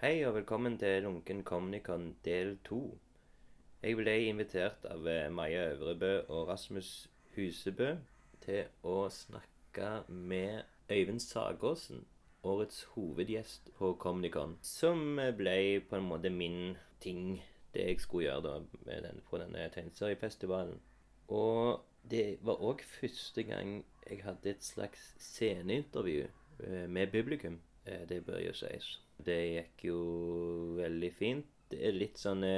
Hei og velkommen til Lunken Comnicon del to. Jeg ble invitert av eh, Maja Øvrebø og Rasmus Husebø til å snakke med Øyvind Sagåsen, årets hovedgjest på Comnicon, som eh, ble på en måte min ting, det jeg skulle gjøre da den, på denne tegneseriefestivalen. Og det var òg første gang jeg hadde et slags sceneintervju eh, med publikum. Det bør jo sies. Det gikk jo veldig fint. Det er litt sånne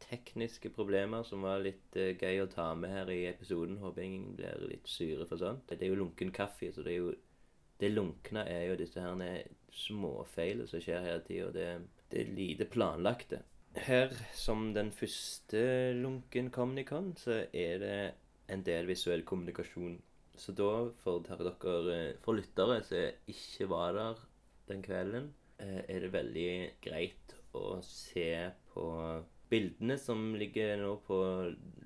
tekniske problemer som var litt uh, gøy å ta med her i episoden. Håper ingen blir litt syre for sånt. Det er jo lunken kaffe, så det er jo Det lunkne er jo disse her småfeilene som skjer hele tida. Det, det er lite planlagte. Her, som den første lunken Comnicon, så er det en del visuell kommunikasjon. Så da, for dere, eh, for lyttere som ikke var der den kvelden, er det veldig greit å se på bildene som ligger nå på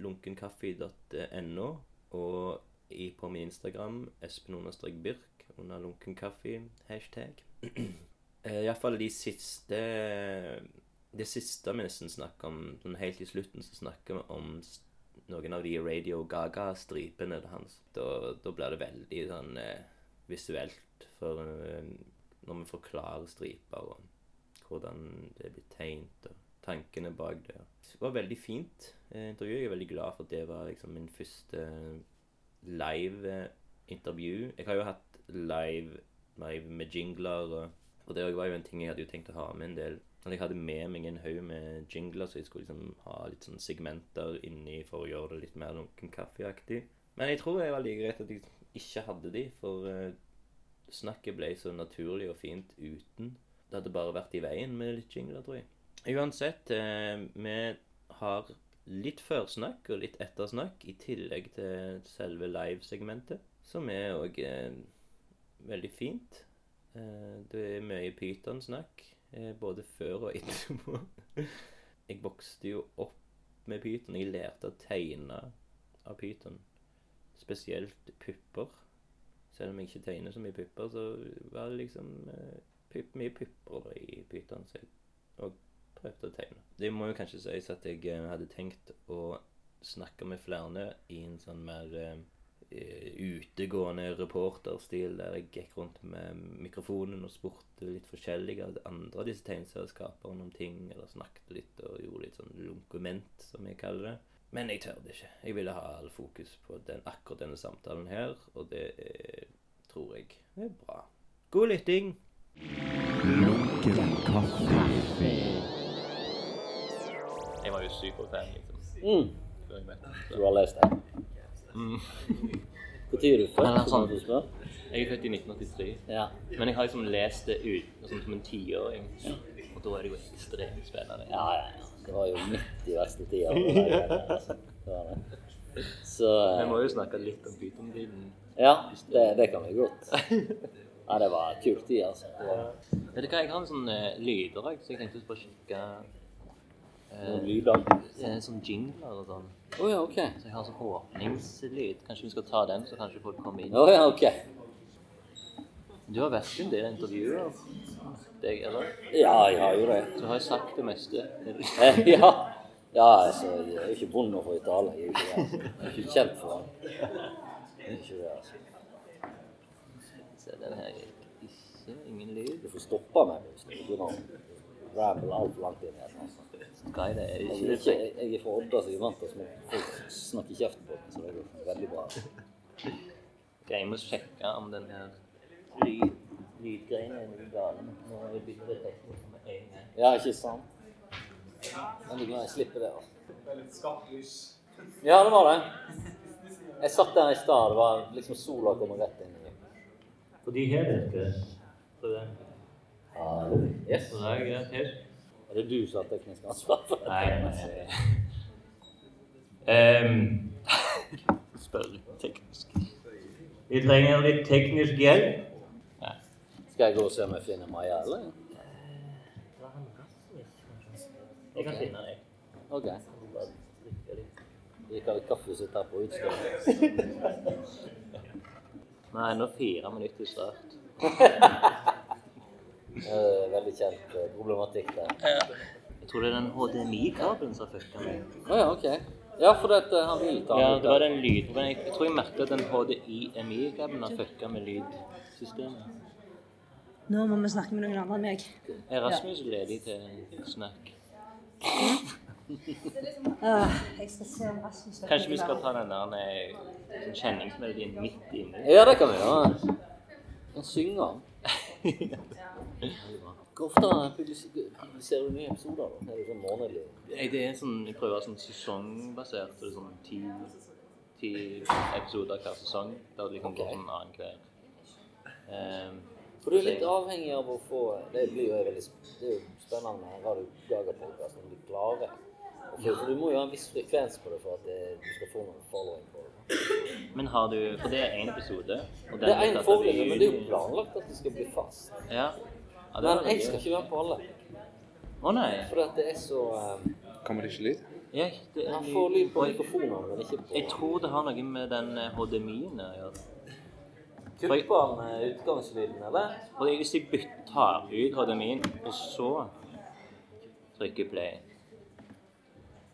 lunkenkaffe.no, og i, på min Instagram, espen-birk, under lunkenkaffe-hashtag. Iallfall de siste Det siste vi nesten snakker om, sånn helt i slutten, så snakker vi om noen av de Radio Gaga-stripene hans. Da, da blir det veldig sånn eh, visuelt. For eh, når vi forklarer striper og hvordan det blir tegnet og tankene bak det. Det var veldig fint eh, intervju. Jeg er veldig glad for at det var liksom min første live-intervju. Jeg har jo hatt live, live med jingler, og, og det var jo en ting jeg hadde jo tenkt å ha med en del. Jeg hadde med meg en haug med jingler, så jeg skulle liksom ha litt sånn segmenter inni for å gjøre det litt mer lunken kaffeaktig. Men jeg tror det var like greit at jeg ikke hadde de, for eh, snakket ble så naturlig og fint uten. Det hadde bare vært i veien med litt jingler, tror jeg. Uansett, eh, vi har litt førsnakk og litt ettersnakk i tillegg til selve livesegmentet, som er òg eh, veldig fint. Eh, det er mye pytonsnakk, eh, både før og etterpå. jeg vokste jo opp med pyton. Jeg lærte å tegne av pyton. Spesielt pupper. Selv om jeg ikke tegner så mye pupper, så var det liksom eh, pupp, mye pupper i pyton. Så jeg og prøvde å tegne. Det må jo kanskje sies at jeg eh, hadde tenkt å snakke med flere i en sånn mer eh, utegående reporterstil, der jeg gikk rundt med mikrofonen og spurte litt forskjellige av andre av disse tegneserieskaperne om ting, eller snakket litt og gjorde litt sånn lunkument, som jeg kaller det. Men jeg tør det ikke. Jeg ville ha all fokus på den, akkurat denne samtalen her, og det er, tror jeg er bra. God lytting! Lunken kaffe. Jeg var jo superfan, liksom. Mm. før jeg møtte Du har lest det? Mm. Når er du født? Spør? Jeg er født i 1983, Ja. men jeg har liksom lest det ut sånn som en tiåring. Og da er det jo ekstremt spennende. ja, ja, ja. Det var jo midt i verste tida. Altså. Så Vi må jo snakke litt om pytontiden. Ja, det, det kan vi godt. Ja, det var kul tid, altså. Vet du hva, jeg har en sånn uh, lyder, jeg, så jeg tenkte bare sjekke uh, lyder. sånn jingler og sånn. Oh, ja, OK. Så jeg har sånn åpningslyd. Kanskje vi skal ta den, så kanskje folk kommer inn. Oh, ja, OK. Du har vært en del intervjuer, deg, eller? Ja, jeg har jo det. Så har jeg sagt det meste. Ja. ja, altså, jeg er jo ikke bonde for å tale. Jeg er jo ikke altså. Jeg er ikke kjent for. Jeg ikke det, altså. Så den her gikk ikke ingen lyd. Du får stoppe meg hvis du begynner å ramble altfor langt inn i et eller. Jeg det? Er Jeg ikke litt ikke, jeg er fra Odda, så jeg er vant til at folk snakker kjeften på meg. Så det går veldig bra. Ok, jeg må sjekke om den her lyd, lydgreiene er noe gale. Nå har vi byttet det teknisk med en gang. Ja, ikke sant? Veldig glad jeg slipper det. altså. Ja, det var det. Jeg satt der i stad. Det var liksom sola kom rett inn. i For de her ikke. Så det. Ja, yes. Så det er greit her. Er det du som har teknisk ansvar for det? Nei, nei. um, Spør teknisk. Vi trenger litt teknisk hjelp. Skal jeg gå og se om jeg finner Maja, eller? Jeg kan finne deg. OK. Drikker litt kaffe og sitter her på Vi Nei, nå fire minutter start. Eh, veldig kjent eh, problematikk der. Jeg tror det er den HDMI-kabelen som fucka meg. Oh, ja, ok. Ja, for dette, han vil ta Ja, det var den lyd... Men jeg, jeg tror jeg merket at den HDMI-kabelen har fucka med lydsystemet. Nå må vi snakke med noen andre enn meg. Er Rasmus ledig til snakk? Ah, jeg skal se om Rasmus Kanskje vi skal ta den der eh, sånn kjenningsmelodien midt inne? Ja, det kan vi gjøre. Han synger. Hvor ofte ser publiserer du nye episoder? da? Er det sånn månedlig? Det er sånn, Jeg prøver sånn sesongbasert. Det er sånn ti, ti episoder hver sesong. Der det liksom går Ok. sånn annenhver. Um, For du er litt avhengig av å få Det blir jo veldig det er jo spennende med Radio Gaga-podkast om du klarer å For du må jo ha en viss frekvens på det for at det, du skal få noen following på det. men har du For det er én episode. Og Det er én tatt men det er jo planlagt at det skal bli fast. Ja. ja Men jeg skal ikke være på alle. Å nei. For at det er så um, Kommer det ikke lyd? Ja, det er Han får lyd på mikrofonene, men ikke på Jeg tror det har noe med den eh, HDMI-en å gjøre. Kupper han eh, utgangslyden, eller? For hvis jeg bytter, ut HDMI-en, og så trykker play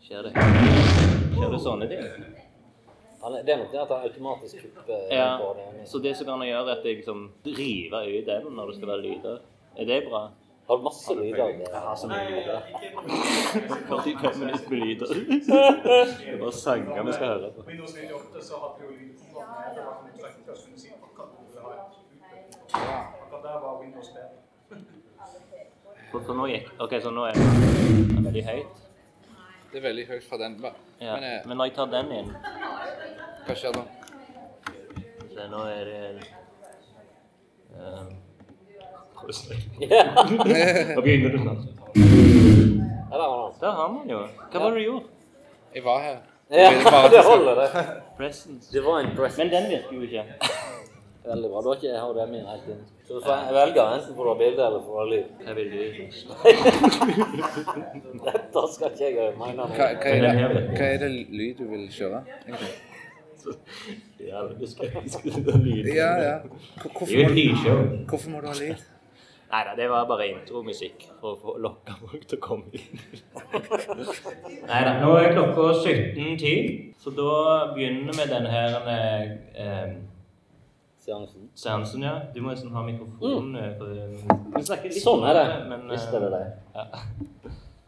Skjer det Skjer det sånne ting? Er, det er nok det at han automatisk kupper Ja. på det. Så det som kan gjøre, er at jeg liksom river ut den når det skal være lyder. Er det bra? Har du masse lyder? Jeg har så mye lyder. 45 minutter med lyder. Det er bare sanger vi skal høre på. Windows 98 så hadde jo lydkontroll. Det var sånn at du kunne si akkurat hvor du ville ha et utbytte. Akkurat der var Windows bedre. For, for nå gikk OK, så nå er det veldig høyt. Det er veldig høyt fra den. Men, Ja. Men jeg, Men når jeg tar den inn, hva skjer da? så nå er det eh, snakke. Ja, Da begynner du snart. der var han. Har man jo. Hva var det du gjorde? Jeg var her. Ja, det holder, det holder, det. var en presence. Men den virker jo ikke. Veldig bra. Da har ikke min helt inn. Så du får velge enten for å ha bilde eller for å ha lyd. Jeg vil lyd. Dette skal ikke jeg mene Hva, noe. hva, er det, hva er det lyd du vil kjøre? egentlig? Ja, det skal jeg skulle lyd. Ja, ja. Hvorfor må, du, hvorfor må du ha lyd? Nei da, det var bare intromusikk for å få lokke folk til å komme inn. Nei da, nå er klokka 17.10, så da begynner vi denne her eh, Seansen. seansen, ja. Du må nesten ha mikrofonen mm. for Vi snakker litt Sånn er det. men, eh, Visste det det. Ja.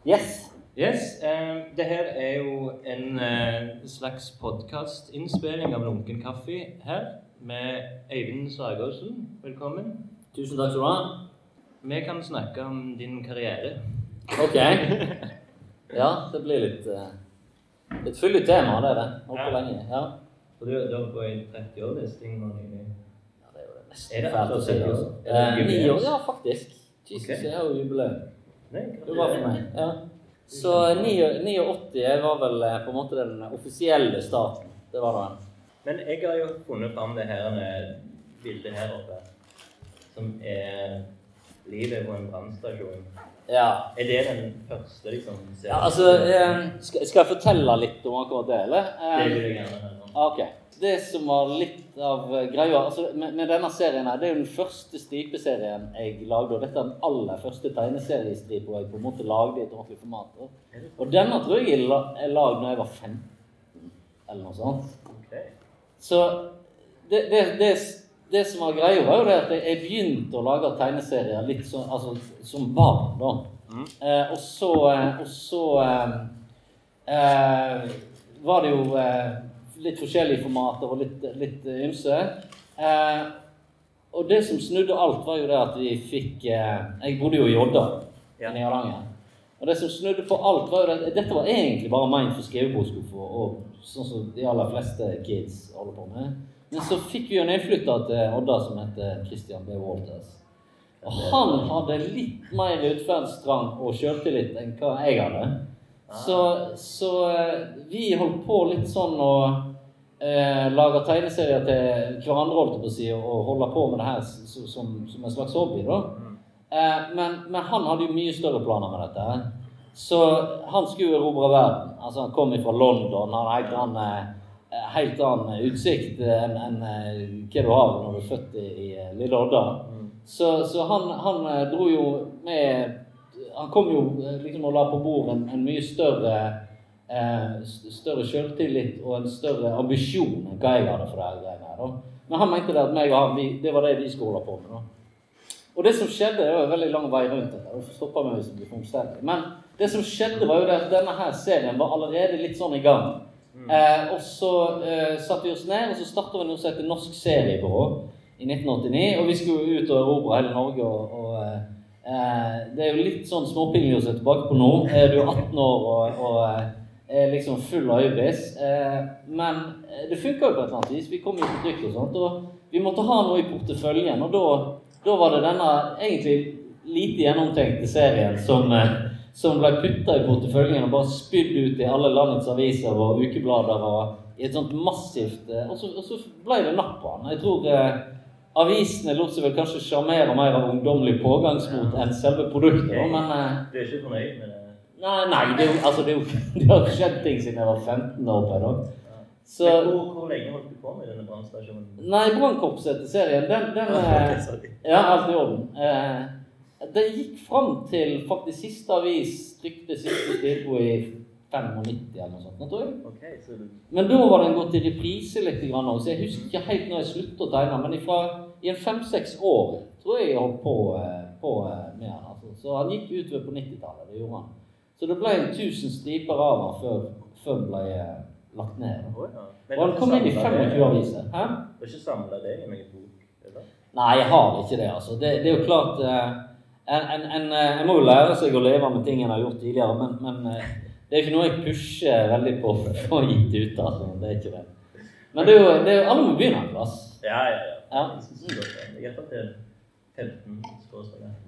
Yes. Yes, eh, det her er jo en eh, slags podkastinnspilling av Lunken kaffe her, med Øyvind Sagåsen. Velkommen. Tusen takk skal du ha. Vi kan snakke om din karriere. Ok. Ja, det blir litt uh, Et fyldig tema, det er det. Holdt på Ja. lenge. Ja. Og du, har vært på en 30-årslisting nå nylig. Er det fælt å si. 30 år? Det Eh, Ni år, ja faktisk. Jesus, okay. jeg har jo jubileum. Det var for meg. Ja. Så 89 var vel eh, på en måte den offisielle starten. Det var det. Men jeg har jo funnet fram det her eh, bildet her oppe, som er livet på en brannstasjon. Ja. Er det den første, liksom? serien? ja altså, eh, skal, skal jeg fortelle litt om akkurat det, eller? Eh, Det vil jeg gjerne høre om. Ah, Ok. Det som var litt av greia altså med, med denne serien her, Det er jo den første stripeserien jeg lagde. Og dette er den aller første tegneseriestripa jeg på en måte lagde i et ordentlig format. Og, denne tror jeg jeg la- jeg lagde når jeg var 15, eller noe sånt. Okay. Så det, det, det, det som var greia, var jo det at jeg, begynte å lage tegneserier litt så, altså, som barn, da. Mm. Eh, og så, eh, og så eh, eh, var det jo eh, litt forskjellige formater og litt, litt ymse. Eh, og det som snudde alt, var jo det at vi fikk Jeg bodde jo i Odda Ja. i Hardanger. Og det som snudde på alt, var jo det at dette var egentlig bare ment for skrivebordskuffer, og sånn som de aller fleste kids holder på med. Men så fikk vi jo nedflytta til Odda som heter Christian B. Walters. Og han hadde litt mer utferdstrang og sjøltillit enn hva jeg hadde. Så, så eh, vi holdt på litt sånn å eh, lage tegneserier til hverandre, holdt på å si, og holde på med det her som, som en slags hobby. da. Eh, men, men han hadde jo mye større planer med dette. Så han skulle erobre verden. Altså Han kom fra London, han helt annen, eh, helt annen utsikt enn enn, eh, hva du har når du er født i, i eh, lille Odda. Så, så han, han eh, dro jo med Han kom jo eh, liksom og la på bord en, en mye større eh, større selvtillit og en større ambisjon enn hva jeg hadde for det greiene her. da. Men han mente det at meg og han, vi, det var det vi skulle holde på med. da. Og det som skjedde, det var veldig lang vei rundt dette. Du stoppa meg hvis det blir for omstendelig. Men det som skjedde, var jo det at denne her serien var allerede litt sånn i gang. Eh, og så eh, satte vi oss ned, og så starta vi noe som heter Norsk Seriebyrå i 1989. Og vi skulle jo ut og erobre hele Norge. og, og eh, eh, Det er jo litt sånn småpinlig å se tilbake på nå. Er du 18 år og, og eh, er liksom full av øyebris. Eh, men det funka jo på et eller annet vis. Vi kom jo på trykk og sånt. Og vi måtte ha noe i porteføljen. Og da, da var det denne egentlig lite gjennomtenkte serien som, som ble putta i porteføljen og bare spydd ut i alle landets aviser og ukeblader og i et sånt massivt eh, Og så, og så ble det napp på han. Jeg tror eh, avisene lot seg vel kanskje sjarmere mer av ungdommelig pågangsmot enn selve produktet, da, men eh, Du er ikke fornøyd med det? Nei, nei det, altså, det, det har skjedd ting siden jeg var 15 år på da. Så hvor, hvor lenge holdt du på med denne brannstasjonen? Nei, Brannkorpset til serien, den, den Ok, eh. Ja, alt i orden. Eh, det gikk fram til faktisk siste avis trykte siste stilbo i 95 eller noe sånt. tror jeg. Okay, så du... Men da var den gått i reprise litt, så jeg husker ikke helt når jeg sluttet å tegne. Men ifra, i en fem-seks år tror jeg jeg holdt på, eh, på eh, med den. Altså. Så han gikk utover på 90-tallet. det gjorde han. Så det ble en 1000 striper av den før, før ble eh, lagt ned. Oh, ja. Og han kom inn i 25 aviser. Hæ? Du har ikke samla det i noen bok? eller? Nei, jeg har ikke det. altså. Det, det er jo klart eh, en, en, en, eh, må jo lære seg å leve med ting en har gjort tidligere, men, men eh, det er ikke noe jeg pusher veldig på for å få gitt ut. altså. Det er ikke det. Men det er jo, det er alle må begynne en plass. Ja, ja, ja. Ja. Jeg er. Gjetter til 15 skråstrek.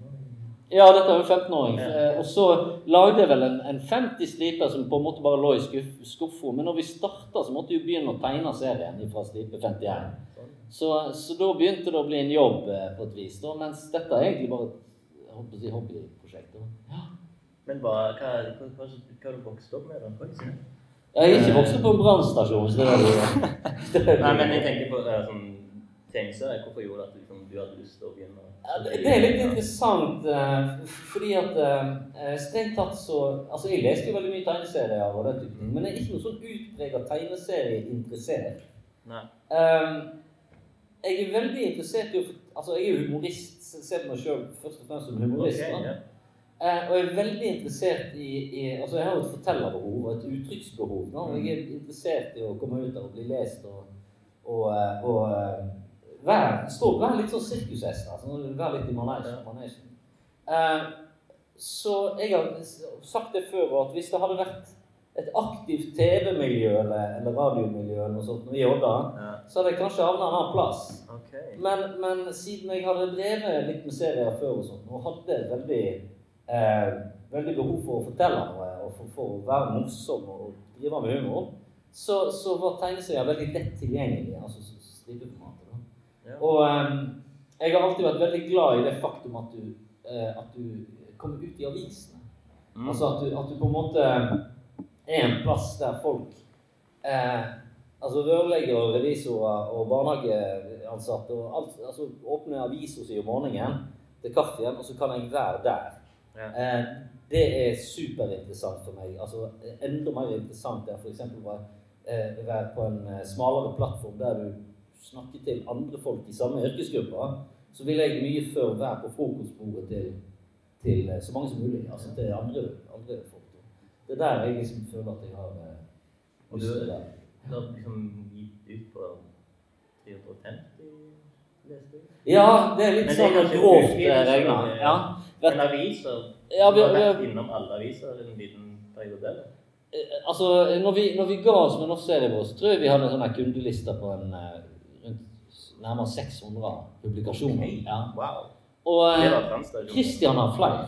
Ja, dette er jo 15-åring. Ja. Eh, Og så lagde jeg vel en, en 50 striper som på en måte bare lå i skuff, skuffa. Men når vi starta, så måtte vi begynne å tegne serien fra stripe 51. Sånn. Så, så da begynte det å bli en jobb på et vis. Da, mens dette er egentlig bare holdt på å si, hobbyprosjekt. Ja. Men hva, hva, hva, hva, hva du vokst opp med? da? Jeg har ikke vokst opp på en brannstasjon. så det er det Nei, men jeg tenker på uh, sånn tegneserie. Hvorfor gjorde det at du, liksom, du hadde lyst til å begynne? Ja, det det er litt interessant, uh, fordi at uh, strengt tatt så Altså, jeg leste jo veldig mye tegneserier og den men jeg er ikke noe sånn utprega tegneserieinteressert. Um, jeg er veldig interessert i å Altså, jeg er jo humorist, ser på meg sjøl først og fremst som humorist. Okay, ja. Eh, og jeg er veldig interessert i, i Altså, jeg har jo et fortellerbehov og et uttrykksbehov. Da, og jeg er interessert i å komme ut og bli lest og, og, eh, og eh, være, stå, være litt sånn sirkushest. Altså, være litt i manesjen. Eh, så jeg har sagt det før at hvis det hadde vært et aktivt TV-miljø eller, eller radiomiljø eller noe sånt i Odda, ja. så hadde jeg kanskje havna en annen plass. Men, men siden jeg hadde drevet litt med serier før og sånn, og hadde veldig, eh, veldig behov for å fortelle noe og for, for å være morsom og drive med humor, så, så var tegneserier veldig lett tilgjengelig. altså stripeformatet. Ja. Og eh, jeg har alltid vært veldig glad i det faktum at du, eh, at du kommer ut i avisene. Mm. Altså at du, at du på en måte er en plass der folk eh, Altså rørleggere revisorer og barnehageansatte og alt altså åpner avisa si om morgenen til kaffen, og så kan jeg være der. Ja. Eh, det er superinteressant for meg. Altså enda mer interessant er f.eks. å eh, være på en eh, smalere plattform der du snakker til andre folk i samme yrkesgruppe. Så vil jeg mye før være på frokostbordet til, til eh, så mange som mulig. Altså til andre, andre folk. Det er der jeg liksom føler at jeg har eh, lyst til det. Har liksom gitt ut på 350, leste jeg. Ja, det er litt sånn grovt eh, regna. Ja. Men aviser, Ja, vi, har vært innom alle aviser en liten periode? eller? eh, altså, når vi, når vi ga oss med norsk serie vår, så tror jeg vi hadde en sånn kundeliste på en eh, rundt nærmere 600 publikasjoner. Ja. Wow. Og eh. Christian har flere.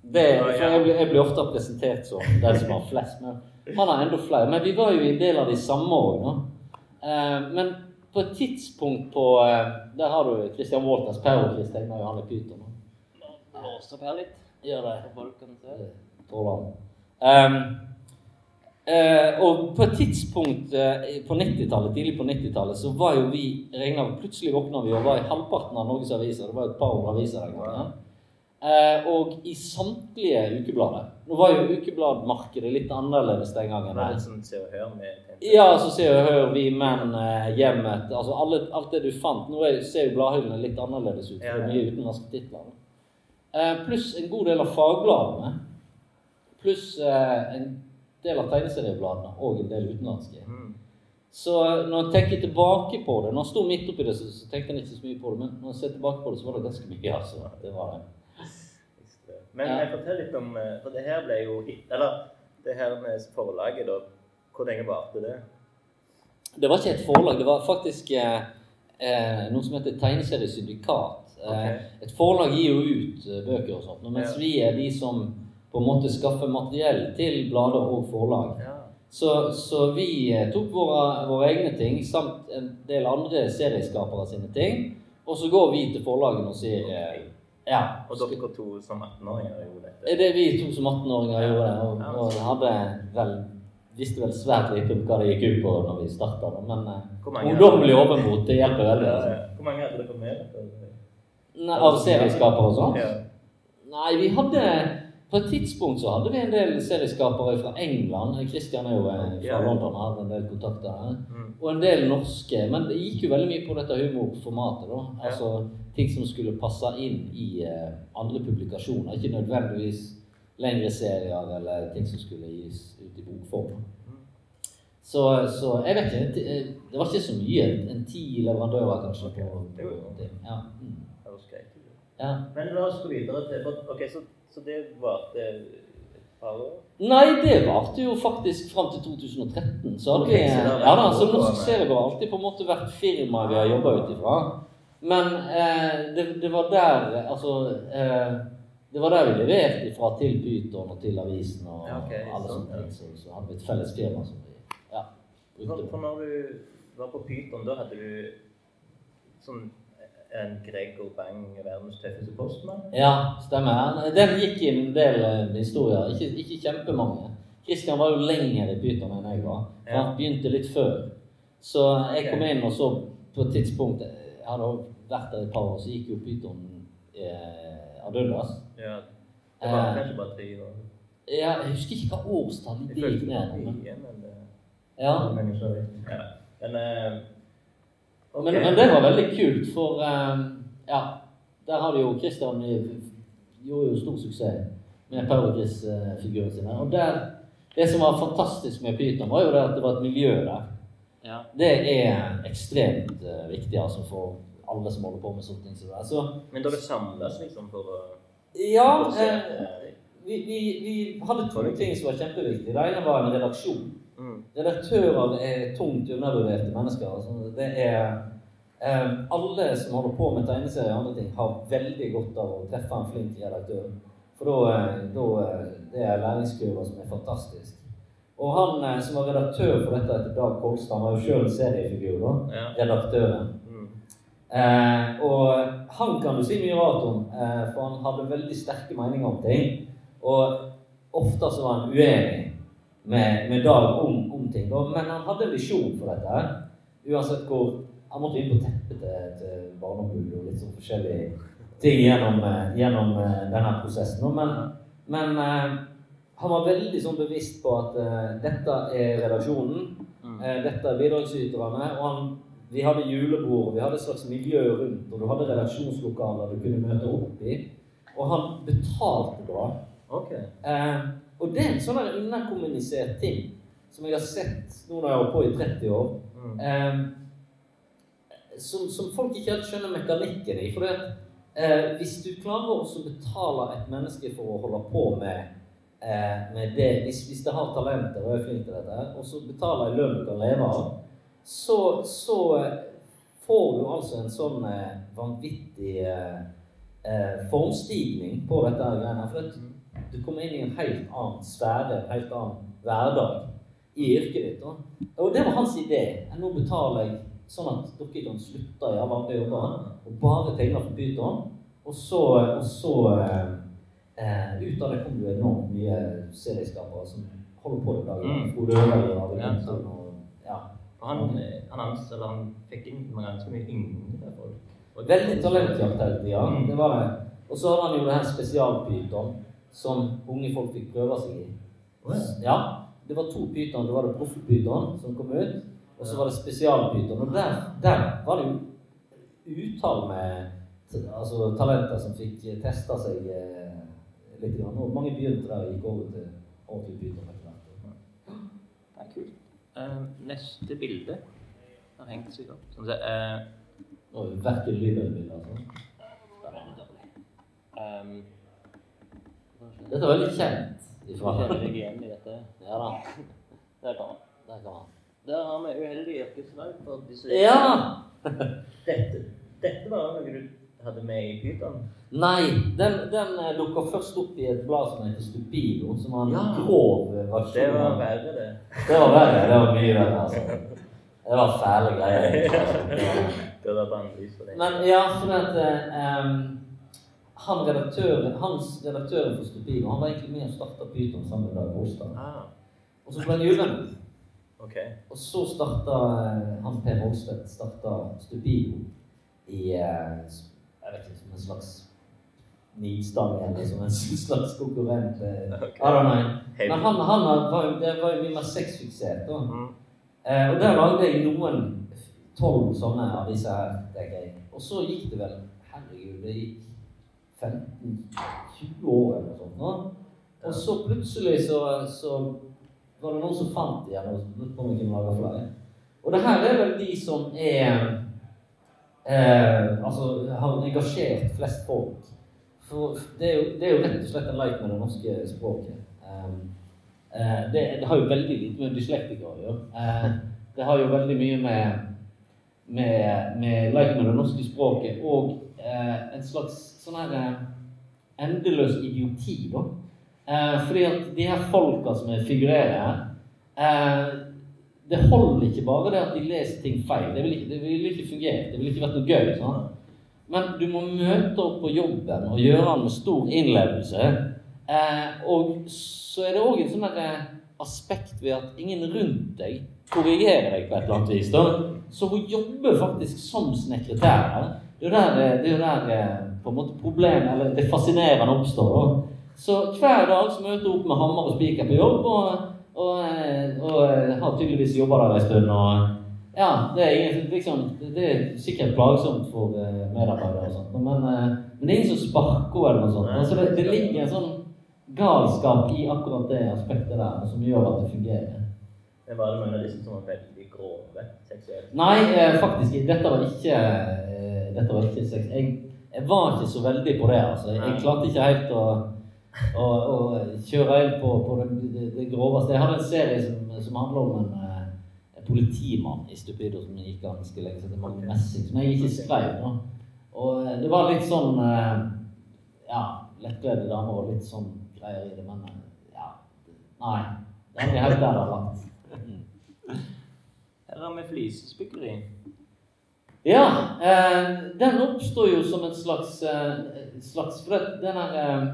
Det, for jeg blir, jeg blir ofte presentert som den som har flest. Men han har enda flere. Men vi var jo en del av de samme òg, eh, Men på et tidspunkt på eh, Der har du Christian Walters, Power-Chris tegner jo han er pyton. Blås opp her litt. Gjør det. Tåler han. Eh, og på et tidspunkt eh, på 90-tallet, tidlig på 90-tallet så var jo vi regna Plutselig våkna vi og var i halvparten av Norges aviser. Det var jo et par aviser den gangen. Eh, og i samtlige ukeblader. Nå var jo ukebladmarkedet litt annerledes den gangen. Litt sånn Se og Hør med Ja, så ser og Hør, vi menn, eh, hjemmet altså alle, Alt det du fant. Nå er, ser jo bladhyllene litt annerledes ut, Ja, er mye utenlandske titler. Eh, pluss en god del av fagbladene. Pluss eh, en del av tegneseriebladene og en del utenlandske. Mm. Så når jeg tenker tilbake på det Når jeg sto midt oppi det, så, så tenkte jeg ikke så mye på det. Men når jeg ser tilbake på det, så var det ganske mye. altså. Det var det. Men Ja. jeg fortell litt om eh, For det her ble jo Eller det her med forlaget, da. Hvor lenge varte det? Det var ikke et forlag, det var faktisk eh, eh, noe som heter Tegneseriesyndikat. Okay. Et forlag gir jo ut eh, bøker og sånt, mens Ja. vi er de som på en måte skaffer materiell til blader og forlag. Ja. Så, så vi eh, tok våre, våre egne ting samt en del andre serieskapere sine ting, og så går vi til forlagene og sier eh, ja. Og dere to som 18-åringer gjorde dette? Er det vi to som 18-åringer gjorde det, og, Ja. og hadde vel visste vel svært lite om hva det gikk ut på når vi starta, men eh, ungdommelig overmot det hjelper veldig. Altså. ja. Hvor mange hadde dere med? Nei, Av serieskapere og sånt? Ja. Nei, vi hadde På et tidspunkt så hadde vi en del serieskapere fra England. Christian er jo eh, fra. London har en del kontakter her. Mm. Og en del norske. Men det gikk jo veldig mye på dette humorformatet. da. Ja. Altså ting som skulle passe inn i uh, andre publikasjoner. Ikke nødvendigvis lengre serier eller ting som skulle gis ut i bokform. Så, så jeg vet ikke. Det det var ikke så mye. En ti leverandører kanskje på, det på ting. Ja. Mm. Det ja. Men la oss gå videre til Ok, så, så det varte et par år? Nei, det varte jo faktisk fram til 2013. Så okay, så ja da, så Norsk Serie har alltid på en måte vært firmaet vi har jobba ut ifra. Men eh, det, det var der Altså eh, Det var der vi leverte ifra til Pyton og til avisen og Ja, okay, alle sånn, sånne ting. Så, så hadde vi et felles firma som vi ja, For, brukte. for når du var på Pyton, da hadde du sånn en Gregor Bang, verdens tøffeste postmann? Ja, stemmer. Den gikk i en del eh, historier. Ikke, ikke kjempemange. Christian var jo lenger i Pyton enn jeg var. For Ja. Han begynte litt før. Så jeg kom inn, og så på et tidspunkt Jeg hadde vært der et par år, så gikk jo Pyton eh, ad undas. Ja. Det var Eh, kanskje bare tre år. Ja, jeg husker ikke hva årstall de gikk det ned. ja. men, ja. men men, men det var veldig kult, for um, ja, der har vi jo Christian gjorde jo stor suksess med Powerchris-figurene sine. Og der, det som var fantastisk med Pyton, var jo det at det var et miljø der. Ja. Det er ekstremt uh, viktig altså for alle som holder på med sånne ting. det er. Men dere samles liksom for å ja, for å se, eh, eh, vi, vi, vi hadde to ting som var kjempeviktige. Det ene var en redaksjon. Mm. Redaktører er tungt undervurderte mennesker. Altså, det er eh, Alle som holder på med tegneserier og andre ting, har veldig godt av å treffe en flink redaktør. For da, eh, eh, Det er læringskurver som er fantastisk. Og han eh, som var redaktør for dette etter Dag Kolstad, han var jo sjøl seriefigur, da. Redaktøren. Mm. Eh, og han kan du si mye rart om, eh, for han hadde veldig sterke meninger om ting. Og ofte så var han uenig med, med Dag om, om ting. Men han hadde en visjon for dette. Uansett hvor Han måtte inn på teppet til, til Barneombudet og litt sånn forskjellige ting gjennom, eh, gjennom eh, denne prosessen. Men, men eh, han var veldig sånn bevisst på at uh, dette er redaksjonen. Mm. Eh, dette er bidragsyterne. Og han, vi hadde julebord, vi hadde et slags miljø rundt, og du hadde redaksjonslokaler du kunne møte opp i. Og han betalte bra. Ok. Eh, og det er en sånn underkommunisert ting som jeg har sett nå når jeg har holdt på i 30 år. Mm. Eh, som, som folk ikke helt skjønner mekanikken i. For det, eh, hvis du klarer å betale et menneske for å holde på med, eh, med det hvis, hvis det har talenter og er flink til dette, og så betaler en lønn du kan leve av, så, så eh, får du altså en sånn eh, vanvittig formstigning på dette greiene. For at du kommer inn i en helt annen sfære, en helt annen hverdag i yrket ditt. Og det var hans idé. Nå betaler jeg sånn at dere kan slutte i alle andre jobber og bare tegne Pyton. Og så, og så eh, eh, ut av det kom det enormt mye serieskapere som holder på i dag. Mm. Frode Øverli og Ja, og ja. Og han, han, han fikk inn ganske mye yngre folk. Veldig talentjakt hele tida. Mm. Det var det. Og så hadde han jo det her spesialpyton som unge folk fikk prøve seg i. Ja. Det var to pyton. Det var det proffpyton som kom ut, og så var det spesialpyton. Og der, der var det jo utall med altså, talenter som fikk testa seg eh, litt. Grann. Og mange begynte der og gikk over til ordentlig pyton etter hvert. Det er kult. Uh, neste bilde har hengt seg opp. Sånn, så, eh, Og verken lyd eller bilde. Altså. det dårlig. Um, Dette er veldig kjent. Ifra. Kjenner deg igjen i dette? Ja da. Der kan man. Der kan man. Der har vi uheldig yrkesvalg for disse. Ja! Dette, dette var noe du hadde med i Pyton? Nei, den, den eh, først opp i et blad som heter Stupido, som var en Ja. grov versjon. Det var verre, det. Det var verre. Det var mye verre, altså. Det var fæle greier. Det var- bare en bannlyst for deg. Men ja, for at eh, em, han redaktøren, hans redaktøren for Stupido han var egentlig med og starta Pyton sammen med Dag Holstad. Ah, Og så ble han uvenner. ok. Og så starta eh, han Per Holstvedt starta Stupido i eh, jeg vet ikke, som en slags nidstang eller som en slags konkurrent. Okay. Ok. I don't know. Men han, han var, det var jo mye mer sexfiksert. da. Mm. Eh, og der lagde jeg noen tolv sånne av disse her. Og så gikk det vel Herregud, det gikk 15-20 år eller noe sånt. nå. Og så plutselig så, så var det noen som fant det igjen og lurte på om vi kunne lage flere. Og det her er vel de som er eh, Altså har engasjert flest folk. For det er, jo, det er jo rett og slett en leik med det norske språket. Um, eh, det, det har jo veldig lite med dyslektikere å gjøre. Eh, det har jo veldig mye med med, med leik med det norske språket og eh, en slags sånn her eh, endeløs idioti, da. Eh, fordi at de her folka som figurerer her eh, Det holder ikke bare det at de leser ting feil. Det ville ikke, vil ikke fungert. Det ville ikke vært noe gøy. sånn. Men du må møte opp på jobben og gjøre den med stor innlevelse. Eh, og så er det òg en sånn der, eh, aspekt ved at ingen rundt deg korrigerer deg på et eller annet vis. da. Så hun jobber faktisk som snekretær. Det er jo der, eh, det er der på en måte problemet, eller det fascinerende oppstår. da. Så hver dag så møter hun opp med hammer og spiker på jobb, og, og, og, og eh, har tydeligvis jobba der en stund. og ja, det er, liksom, det- er sikkert plagsomt for eh, medarbeidere og sånt, men, eh, men det er ingen som sparker eller noe sånt. Altså det, det ligger en sånn galskap i akkurat det aspektet der som gjør at det fungerer. Det var det noen av disse som var veldig grove seksuelt. Nei, eh, faktisk, dette var ikke eh, Dette var ikke sex. Jeg, jeg var ikke så veldig på det, altså. Jeg, klarte ikke helt å, å, å kjøre inn på, på det, det, det groveste. Jeg hadde en serie som, som handler om en, en politimann i Stupido som gikk ganske lenge, som heter Magne Messing, som jeg ikke skrev. nå. Og eh, det var litt sånn eh, Ja, lettkledde damer og litt sånn greier i det, men ja Nei. Det er ikke helt der det har vært. Her har vi flisespikkeri. Ja, eh, den oppstår jo som en slags, eh, slags For det- den her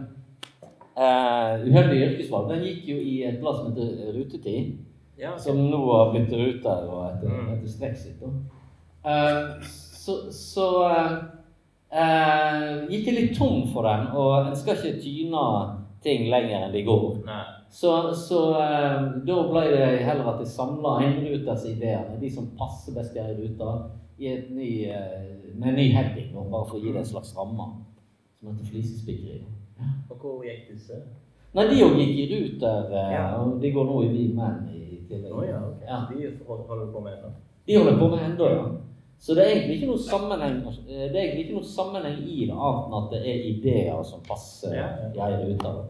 eh, uheldige yrkesvalg den gikk jo i et blad som heter Rutetid, Ja, okay. som nå har blitt Ruter og etter, Mm. etter Strexit. Eh, så så eh, eh, gikk jeg litt tom for den, og en skal ikke tyne ting lenger enn de går. Nei. Så, så eh, da ble det heller at jeg samla Ruters ideer, de som passer best i ei rute, ny, eh, med en ny heading, og bare for å gi det en slags ramme. Som heter flisespikkeri. Og hvor gikk disse? Nei, de òg gikk i Ruter, eh, Ja. og de går nå i Vi Menn i tillegg. Oh, ja, ok. Ja. De holder på med ennå. De holder på med ennå, ja. Så det er egentlig ikke noe sammenheng eh, Det er egentlig ikke noe sammenheng i det, annet enn at det er ideer som passer Ja, i ruter, rute.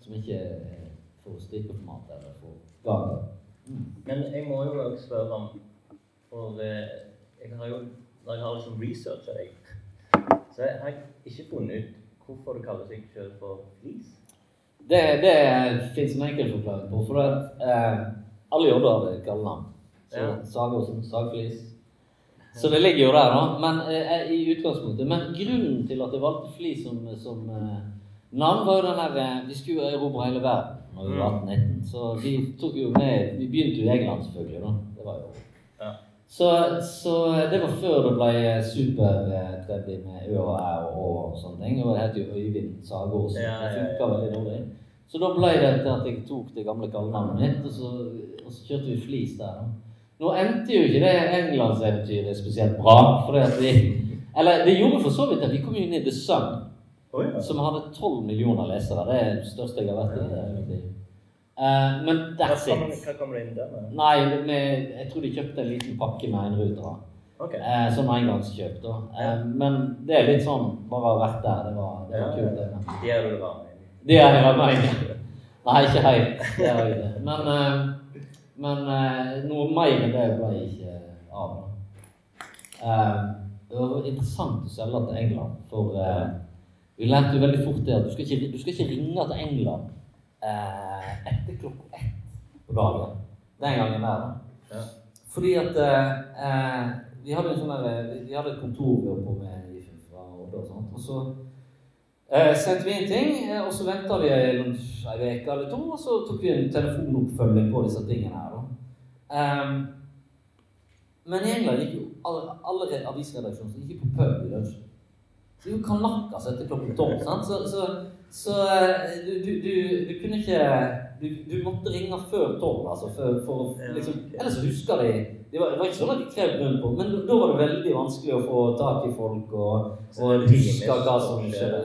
Som ikke er på mat eller får gang. Men jeg må jo også spørre om For jeg har jo Når jeg har liksom researcha deg, så jeg har ikke funnet ut hvorfor du kaller deg sjøl for flis. Det, det fins en enkel forklaring på. For at, eh, alle jobber har kallenavn. Så Ja. Sagåsen, Sagflis. Så det ligger jo der, da. Men eh, i utgangspunktet. Men grunnen til at jeg valgte Flis som, som eh, navn, var jo den der eh, Vi skulle erobre hele verden. når vi var 18-19. Så vi tok jo med Vi begynte jo i England, selvfølgelig. da. Det var jo. Så, så det var før det ble supertrendy med Ø og Æ og og sånne ting. Det het jo Øyvind Sagås. Ja, ja, Det ja. funka veldig dårlig. Så da ble det til at jeg tok det gamle kallenavnet mitt, og så, og så kjørte vi flis der. Nå endte jo ikke det englandseventyret spesielt bra. For det vi, eller det gjorde for så vidt at vi kom inn i The Sun, oh, ja. som hadde 12 millioner lesere. Det er det største jeg har vært i. det. Eh, men Hva that's kom- it. Hva kommer det inn der med? Nei, det med, jeg tror de kjøpte en liten pakke med enrutere. Okay. Uh, sånn engangskjøp, da. Eh, men det er litt sånn bare å ha vært der. Det var, det var Ja, kult. ja. det. De er du var med i. Det er hele meg. Nei, ikke helt. Det er jeg ikke. Men, uh, men eh, noe mer enn det ble ikke av. Eh, det var interessant å selge til England, for eh, vi lærte jo veldig fort det at du skal ikke, du skal ikke ringe til England eh, etter klokka ett på dagen. Den gangen der, da. Ja. Fordi at eh, vi hadde en sånn der, vi hadde et kontor vi på med i fra Odda og sånt. Og så eh, sendte vi inn ting, eh, og så venta vi ei uke eller to, og så tok vi en telefonoppfølging på disse tingene her. da. Ehm, men i England gikk jo alle, alle avisredaksjoner gikk på pub i lunsjen. Så jo kanakkas etter klokken tolv. så, så eh, du, du, du, kunne ikke du, du måtte ringe før tolv, altså, for, for liksom. Ellers så husker de det var, det var ikke sånn at de krev rundt på, men da- var det veldig vanskelig å få tak i folk og, og huske hva som skjedde.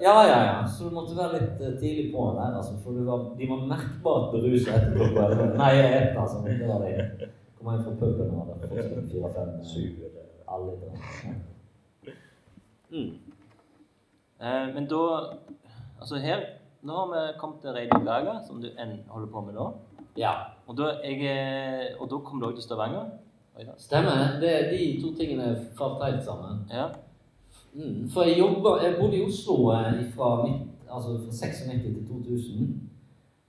Ja, ja, ja. Så du måtte være litt eh, tidlig på med der, altså, for du var, de var merkbart beruset etter klokka elleve. Nei, ett, altså. Det var det. Kom hjem fra puben og hadde fått seg fire-fem Syv. alle. Mm. Eh, men da Altså her Nå har vi kommet til Radio Gaga, som du enn holder på med nå. Ja. Og da, jeg, eh, og da kom du òg til Stavanger. Oi da. Stemmer. Det, de to tingene falt helt sammen. Ja. Mm, for jeg jobba Jeg bodde i Oslo eh, fra, midt, altså fra 96 til 2000.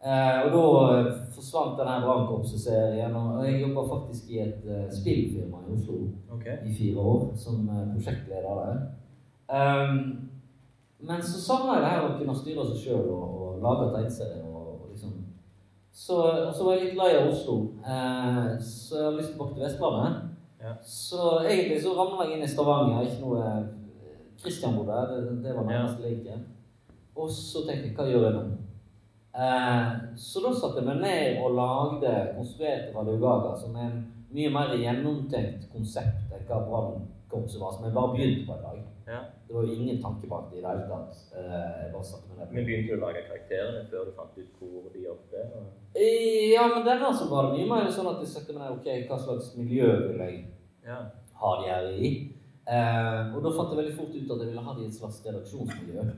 Eh, og da eh, forsvant denne brannkorpsserien. og jeg jobba faktisk i et uh, spillfirma i Oslo okay. i fire år som uh, prosjektleder der. Ehm, men så savna jeg det her å kunne styre seg sjøl og, og lage tegneserier. Og, og liksom. så, og så var jeg litt lei av Oslo, eh, så jeg har lyst tilbake til Vestlandet. Ja. Så egentlig så ramla jeg inn i Stavanger. Ikke noe Kristian bodde der, det, det var nærmest leken. Og så tenkte jeg hva gjør jeg nå? Eh, så da satte jeg meg ned og lagde konstruerte Radio Gaga, som er en mye mer gjennomtenkt konsept enn hva Brannkorpset var, som jeg bare begynte på en dag. Ja. Det var jo ingen tanke bak det i det hele tatt. Eh. Men begynte du å lage karakterene før du fant ut hvor de jobbet? og- Eh, Ja, men denne så var det mye mer sånn at jeg satte meg ok, hva slags miljø vil jeg Ja. ha de her i. Eh, og da fant jeg veldig fort ut at jeg ville ha de i et slags redaksjonsmiljø.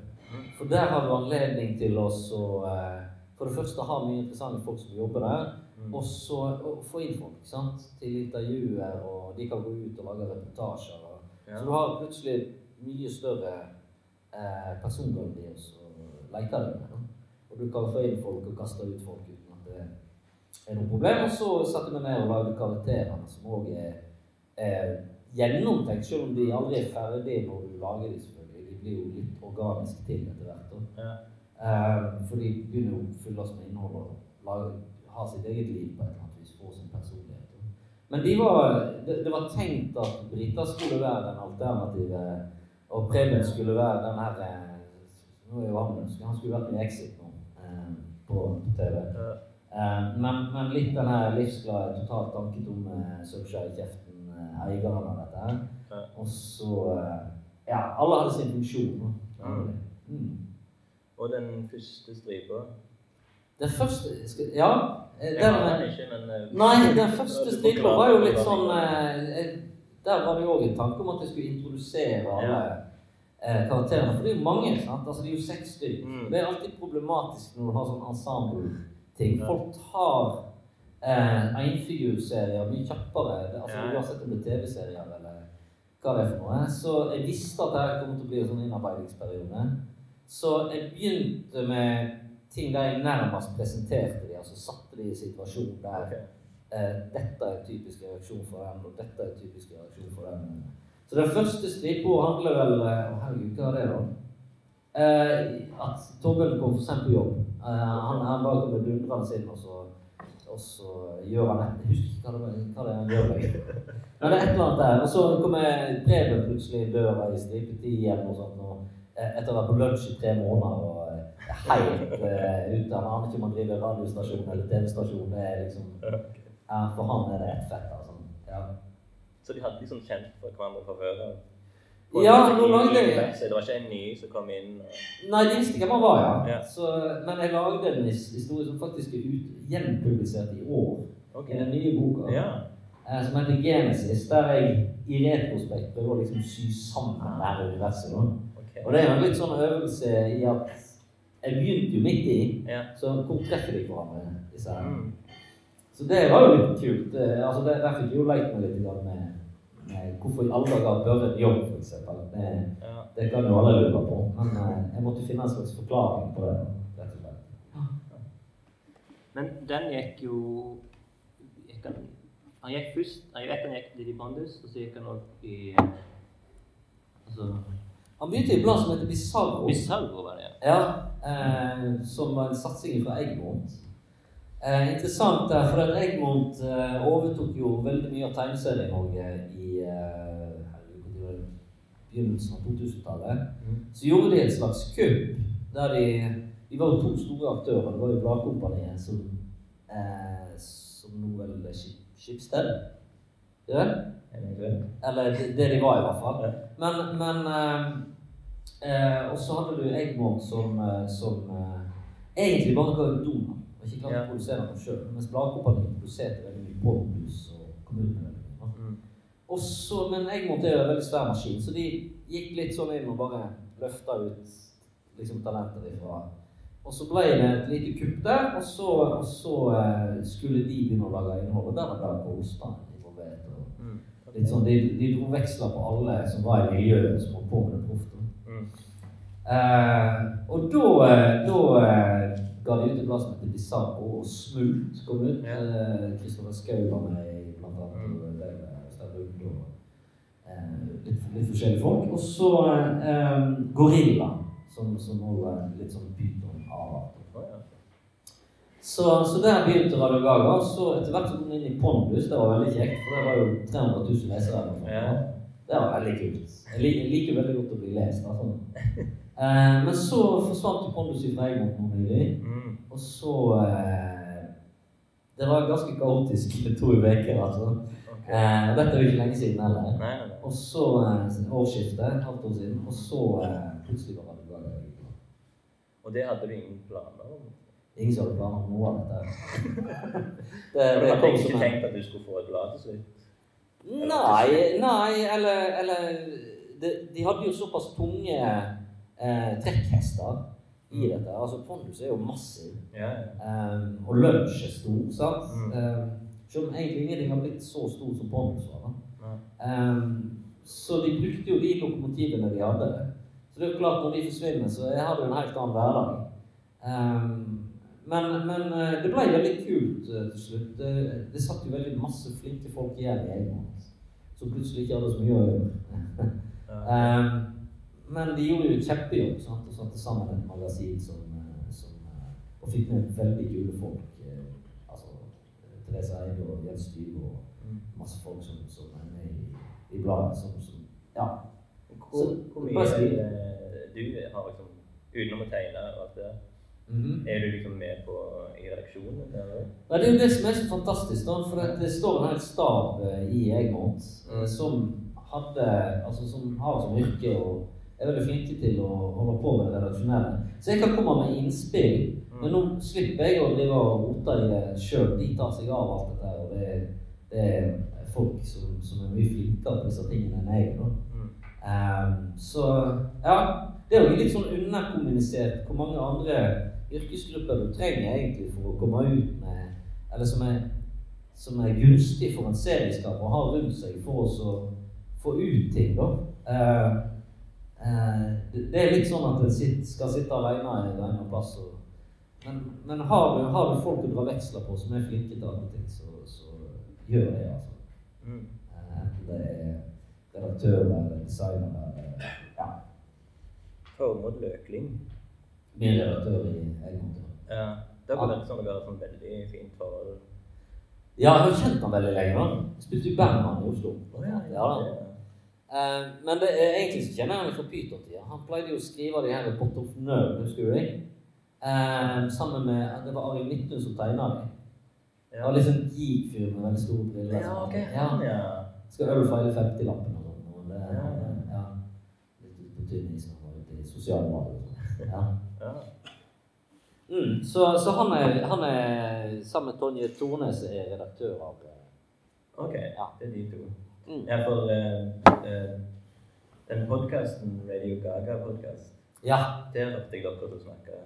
For der har du anledning til å eh, for det første ha mye interessante folk som jobber der, Mm. og så få inn folk sant? til intervjuer, og de kan gå ut og lage reportasjer. Og, Ja. Så du har plutselig mye større eh, persongalleri å leke deg med. Og du kan få inn folk og kaste ut folk uten at det er noe problem. Og så satte vi ned og lagde karakterene, som òg er, er gjennomtenkt, selv om de aldri er ferdige når du lager dem, selvfølgelig. De blir jo litt organiske til etter hvert. Ja. Eh, for de begynner jo å fylles med innhold og lage, ha sitt eget liv på et eller annet vis, få sin personlighet. Men de var, det, det var tenkt at briter skulle være den alternative, og Preben skulle være den her eh, Nå er jo han Han skulle vært med i Exit nå, eh, på TV. Eh, men, men litt den her livsglade, totalt tanketomme Subshire-kjeften-eieren av dette her. Og så Ja, alle hadde sin funksjon. Mm. Og den første stripa Den første Ja. eh, Den, eh, nei, den første du stripa var jo litt sånn eh, Der var det jo òg en tanke om at jeg skulle introdusere alle karakterene. For det er jo mange. sant? Altså Det er jo seks stykker. Mm. Det er alltid problematisk når du har sånn ensemble-ting. Folk tar eh, enfigurserier mye kjappere. Altså. Uansett om det er TV-serier eller hva det er for noe. Så jeg visste at dette kom til å bli en sånn innarbeidingsperiode. Så jeg begynte med ting jeg nærmest presenterte de, altså satte de i situasjonen der okay. eh, dette er en typisk reaksjon for den, og dette er en typisk reaksjon for den. Så den første stripa handler vel eh, Å, herregud, hva er det, da? Eh, at Torbjørn kom for sent på jobb. Eh, han, han bare kommer dundrende inn, og så, og så gjør han et ikke hva det, er han gjør. Men det er et eller annet der. Og så kommer Preben plutselig i døra i stripetid igjen og sånn, Og, eh, etter å ha vært på lunsj i tre måneder og helt uh, ute. Han aner ikke om han driver radiostasjon eller TV-stasjon. Liksom ja, For han er det ett fett. Altså. Ja. Så de hadde liksom kjent for hverandre fra før av? Ja, nå lagde jeg- Så det var ikke en ny som kom inn? Og... Nei, de visste hvem han var, ja. Ja. Så, men jeg lagde en historie som faktisk er ut, gjenpublisert i år. Okay. I den nye boka. Ja. eh, Som heter Genesis. Der jeg i retrospekt prøver å liksom sy sammen det her universet. Okay. Og det er jo en litt sånn øvelse i at jeg begynte jo midt i, Ja. så hvor treffer de hverandre? disse her? Mm. Så det var jo litt kult. Eh, Altså, det, der fikk jeg jo leit meg litt grann med, med hvorfor i alle dager bør en jobb, f.eks. Det, ja. det kan jo alle lure på. Men eh, jeg måtte finne en slags forklaring på det. rett og slett. Men den gikk jo gikk han, han gikk først Jeg vet han gikk litt i Bandus, og så gikk han opp i altså, Han begynte i et blad som heter Bizarro. Bizarro, var det, ja. Ja, eh, som var en satsing fra Egmont. Eh, interessant der, for at Egmont eh, overtok jo veldig mye av tegneserie-Norge i eh, hvor var det? begynnelsen av 2000-tallet. Mm. Så gjorde de et slags kupp der de De var jo to store aktører. Det var jo Bladkompaniet som eh, Som nå vel Skipsted. Ja? Eller det, det de var, i hvert fall. Men, men eh, eh, Og så hadde du Egmont som, eh, som eh, egentlig bare ga ut doner. Og ikke klarte Ja. å produsere noe sjøl. Mens Bladkompaniet produserte veldig mye pondus og kom ut med veldig mye. Mm. Men Egmont er jo en veldig svær maskin, så de gikk litt sånn inn og bare løfta ut liksom talenter ifra. Og så ble det et lite kupp der, og så, og så eh, skulle de begynne å lage innhold. Og der var det bare på involvert. Litt sånn, de, de dro veksler på alle som var i miljøet som holdt på med det proft. Mm. Eh, og da, eh, da eh, ga de ut et plass som heter Bizarro, og Smult kom ut. Kristoffer Schou var med i blant annet. Mm. og eh, litt, litt forskjellige folk. Og så eh, Gorilla, som, som også er litt sånn pyton-avart. Så, så der begynte Radio Gaga. Så etter hvert så kom den inn i Pondus. Det var veldig kjekt, for det var jo 300 000 lesere. Ja. Det var veldig kult. Jeg liker, liker veldig godt å bli lest. Altså. Eh, men så forsvant jo Pondus fra Egmont nylig. Mm. Og så eh, Det var ganske kaotisk to uker, altså. Okay. Eh, og dette er jo ikke lenge siden heller. Nei, nei, nei. Og så eh, årsskiftet, et halvt år siden, og så eh, plutselig var Radio Gaga. Og det hadde du ingen planer om? Ingen som hadde planer om noe av dette. det, det hadde ikke tenkt at du skulle få et blad til slutt? Nei, nei, eller, eller de, de hadde jo såpass tunge eh, trekkhester i dette. Altså Pondus er jo massiv, Ja, ja. Um, og lunsj er stor, sant? Mm. Eh, selv om egentlig ingenting har blitt så stort som Pondus var. Ja. Eh, så de brukte jo de lokomotivene de hadde. Så det er jo klart, når de forsvinner, så jeg hadde jo en helt annen hverdag. Eh, men, men eh, det ble veldig kult eh, til slutt. Det, det satt jo veldig masse flinke folk igjen i Egmont som plutselig ikke hadde så mye å gjøre. Ja. Eh, men de gjorde jo kjempejobb sant? og satte sammen et magasin som, eh, som eh, Og fikk med veldig kule folk. eh, Altså eh, Therese Eide og Jens Styve og Mm. masse folk som, som er med i, i bladet. Som, som, ja. Hvor, Så- hvor mye eh, du har liksom Utenom å tegne og alt det der, Mhm. er du liksom med på i redaksjonen? Eller? Ja, det er jo det som er så fantastisk, da, for det står en hel stab eh, i Egmont eh, Mm. som hadde, altså som har som yrke og er veldig flinke til å holde på med det redaksjonelle. Så jeg kan komme med innspill, men nå slipper jeg å drive og rote i det sjøl. De tar seg av alt dette, og det, det er folk som, som er mye flinkere på disse tingene enn jeg. da. Mm. Ehm, så ja, det er jo litt sånn underkommunisert hvor mange andre yrkesgrupper du trenger egentlig for å komme ut med Eller som er, som er gunstig for en serieskaper å ha rundt seg for å få ut ting, da. Ehm, eh, det, er litt sånn at en skal sitte alene i en annen plass. Og, men men har, du, har du folk å dra veksler på som er flinke til andre ting, så, så gjør det, altså. Mm. Eh, Enten det er redaktører eller designere eller ja. Tormod Løkling. Min redaktør i Egmonter. Ja. Det var det sånn det være sånn veldig fint forhold. Ja, jeg har kjent han veldig lenge. Jeg spilte jo band med i Oslo. Ja, ja, Eh, men det, er- egentlig så kjenner jeg han fra Pyton-tida. Han pleide jo å skrive de her Pot of Nerve, husker du det? Uh, sammen med Det var Arild Midthun som tegna dem. Ja. var liksom geek fyr med veldig store briller. Ja, ok. Ja. Ja. Skal øl feile 50-lappen og sånn. og Det, Ja. ja. Litt på tynn is han var ute i sosiale medier. sånn. Ja. Mm, så, så han, er, han er sammen med Tonje Tornes er redaktør av eh, Ok, Ja. det er de to. Mm. Ja, for uh, uh, den podkasten, Radio Gaga-podkast, Ja. der hørte jeg dere snakke.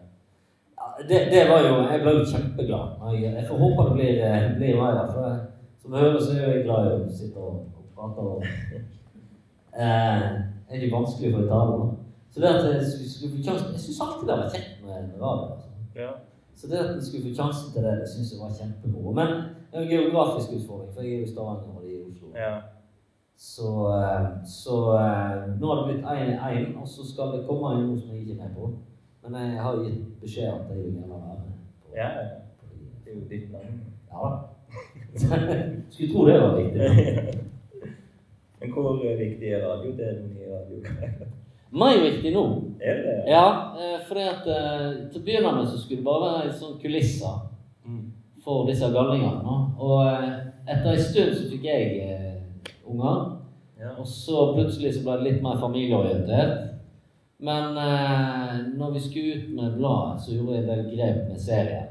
Ja, det, det var jo Jeg ble jo kjempeglad. Jeg, jeg får håpe det blir, eh, der, mer. For jeg, som du hører, så er jeg glad i å sitte og, og prate. Og, eh, er det vanskelig for et tale. da. Så det at jeg jeg, sjansen Jeg syns alltid det har vært kjekt med radio. Ja. Så det at en skulle få sjansen til det, det syns jeg var kjempemoro. Men det er en geografisk utfordring, for jeg er jo i Stavanger og de er i Oslo. ja. Så, eh, så eh, nå har det blitt én, og så skal det komme en nå som jeg ikke er med på. Men jeg har jo gitt beskjed om at jeg vil gjerne være med. På, Ja, ja. på de. Det er jo ditt navn. Ja da. Skulle tro det var viktig. Men hvor viktig er radiodelen i Radio Gaga? Meg viktig nå. Er det? Ja, for fordi at eh, til å begynne med så skulle det bare være en sånn kulisser Mm. for disse galningene. nå. Og eh, etter en stund så fikk jeg eh, unger. Ja. Og så plutselig så ble det litt mer familieorientert. Men eh, når vi skulle ut med bladet, så gjorde jeg en del grep med serien.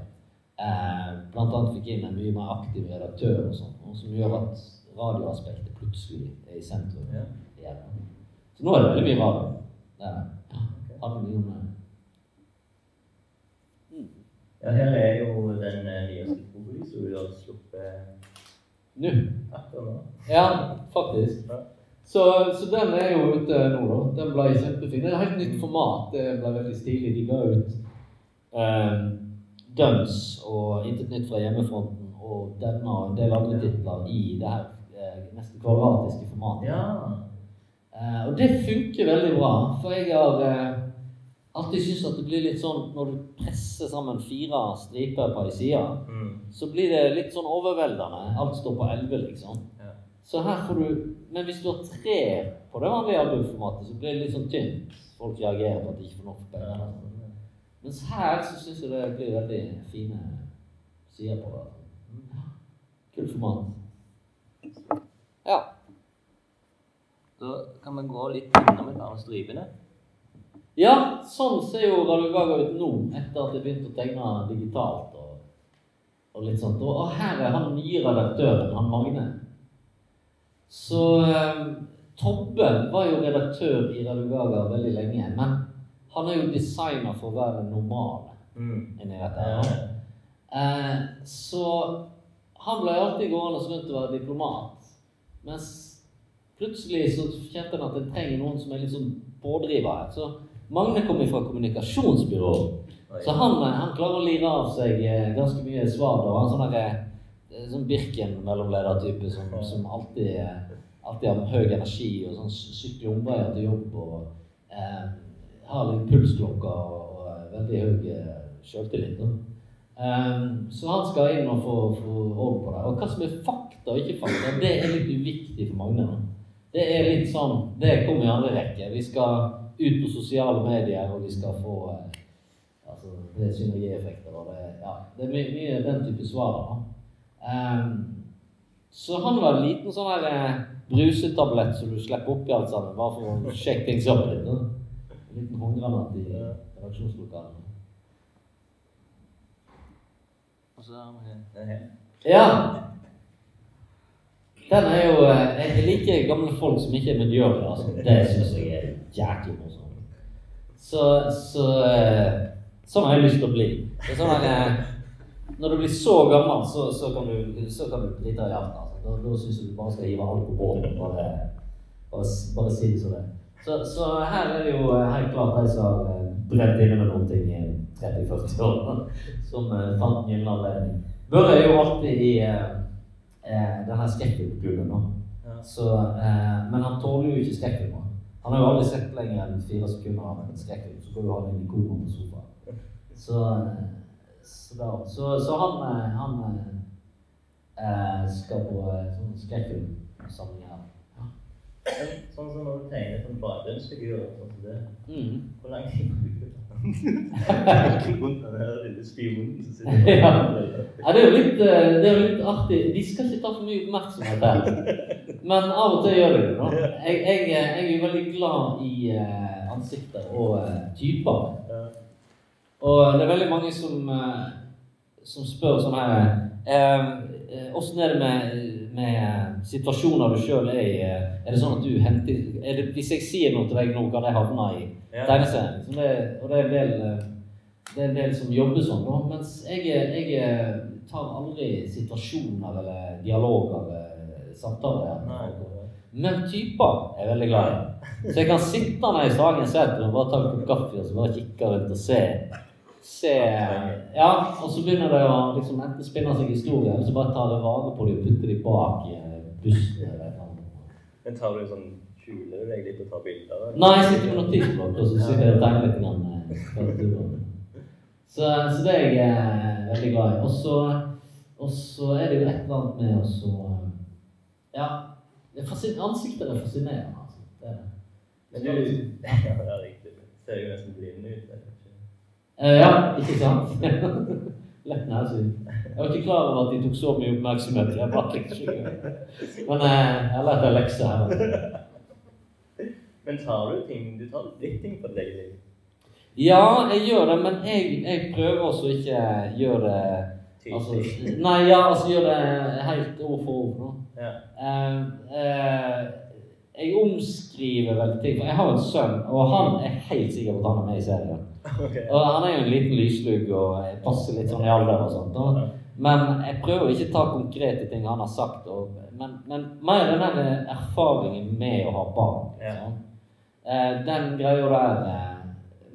Eh, blant annet fikk jeg inn en mye mer aktiv redaktør, og sånt, som gjør at radioaspektet plutselig er i sentrum Ja. Så nå er det veldig mye radio. Det er det. Mye om det. ja, her er jo den nye nyeste som vi har sluppet Nå. akkurat nå. Ja, faktisk. Så, så den er jo ute nå, da. Den ble kjempefin. Det er et helt nytt format. Det ble veldig stilig. De ga ut eh, Duns og Intet nytt fra hjemmefronten og denne og en del andre titler i det her eh, nesten kvadratiske formatet. Ja. Eh, og det funker veldig bra, for jeg har eh, alltid syntes at det blir litt sånn Når du presser sammen fire striper på ei side, Mm. så blir det litt sånn overveldende. Alt står på 11, liksom. Ja. Så her får du Men hvis du har tre på det vanlige albumformatet, så blir det litt sånn tynt. Folk reagerer på at de ikke får nok for Ja. Mens her så syns jeg det blir veldig fine sider på det. Ja. Kult format. Ja. Da kan vi gå litt innom et par av stripene. Ja, sånn ser jo Radio Gaga ut nå, etter at jeg begynte å tegne digitalt. og, og litt sånt. Og, og her er han nye redaktøren, han Magne. Så eh, Tobbe var jo redaktør i Radio Gaga veldig lenge, men han er jo designer for å være normal Mm. inni dette. Ja. Eh, så han ble alltid gående rundt og være diplomat. Mens plutselig så kjente han at en trenger noen som er litt sånn pådriver her. Så Magne kom fra kommunikasjonsbyrå. Så han, eh, han klarer å lire av seg eh, ganske mye svader. Han er sånn derre eh, sånn Birken-mellomledertype som, som alltid, alltid har høy energi og sånn sykler omveier til jobb og eh, har litt pulsklokker og, og veldig høy sjøltillit. Um, så han skal inn og få, få orden på det. Og hva som er fakta og ikke fakta, det er litt uviktig for Magne. Det er litt sånn Det kommer i andre rekke. Vi skal ut på sosiale medier, og vi skal få eh, altså, Det er synergieffekter. Og det, ja, det er mye, mye den type svar. da. Um, så han var en liten sånn her eh, brusetablett som du slipper oppi alt sammen, bare for å sjekke things up litt. da. En liten håndgranat i redaksjonslokalet. Og så er den her. Ja. Den er jo eh, Jeg liker gamle folk som ikke er miljøvennlige. Altså. Det syns jeg er jæklig morsomt. Så, så eh, Sånn har jeg lyst til å bli. Det er sånn at, eh, når du blir så gammel, så, så kan du så kan du drite i hjertet. Altså. Da, da syns jeg du bare skal hive alt på båten. Bare, bare, bare si det som det. Så, så her er det jo helt klart de som har brent inne med noen ting i 30-40 år, som fant en gyllen anledning. Børre er jo alltid i eh, eh, denne skrekkfilmklubben nå. Ja. Så, eh, men han tåler jo ikke skrekkfilmer. Han har jo aldri sett lenger enn fire sekunder av en skrekkfilm, så får du ha den i koma på sofaen. Så, eh, så, da, så, så han, eh, han eh, skal på eh, sånn skrekkfilmsamling her. Sånn som når du tegner sånn bakgrunnsfigurer sånn som det. Mm. Hvor lang tid bruker du? Rundt den her lille spionen som sitter Ja. Ja, det er jo litt, eh, det er litt artig. De skal ikke ta for mye oppmerksomhet her. Men av og til gjør de det. da. Jeg, jeg, jeg er veldig glad i eh, ansikter og eh, typer. Og det er veldig mange som, eh, som spør sånn her eh, eh, Åssen er det med, med situasjoner du sjøl er i? eh, Er det sånn at du henter er det, Hvis jeg sier noe til deg nå, hva jeg havne i Ja. tegneserien? Liksom det, og det er en del det er en del som jobber sånn, da. Mens jeg, jeg tar aldri situasjoner eller dialoger eller samtaler. Nei. Men typer er jeg veldig glad i. Så jeg kan sitte ned i Sagen senter og bare ta en kopp kaffe og så bare kikke rundt og se. Se ja, og så begynner det å liksom enten spinne seg historie, eller så bare tar det vare på dem og putter dem bak i eh, bussen. eller noe. Men tar du sånn Skjuler du deg litt og tar bilder? eller? Nei, jeg sitter med notisblokk og så sitter jeg og tegner litt. Grann, eh, så, så det er jeg eh, veldig glad i. Og så, er det jo et eller annet med å så Ja. Det er er fascinerende. Altså. Det er det. Men du er, det er riktig. det ser jo nesten blind ut. eller? Eh, ja, ikke sant? Lett nærsyn. Jeg var ikke klar over at de tok så mye oppmerksomhet. Jeg bare ikke. Men eh, jeg lærte lært en lekse her. Men tar du ting Du tar litt ting for deg? Ja, jeg gjør det, men jeg, jeg prøver også ikke gjøre det altså, Nei, ja, altså gjøre det helt ord for ord. Ja. Eh, eh, jeg omskriver vel ting. For jeg har en sønn, og han er helt sikker på at han er med i serien. Okay. Og han er jo en liten lyslugg og passer litt sånn i alder og sånt. Og, Men jeg prøver ikke å ta konkrete ting han har sagt. Og, men, men mer den der erfaringen med å ha barn. Ja. Liksom. Eh, den greia der eh,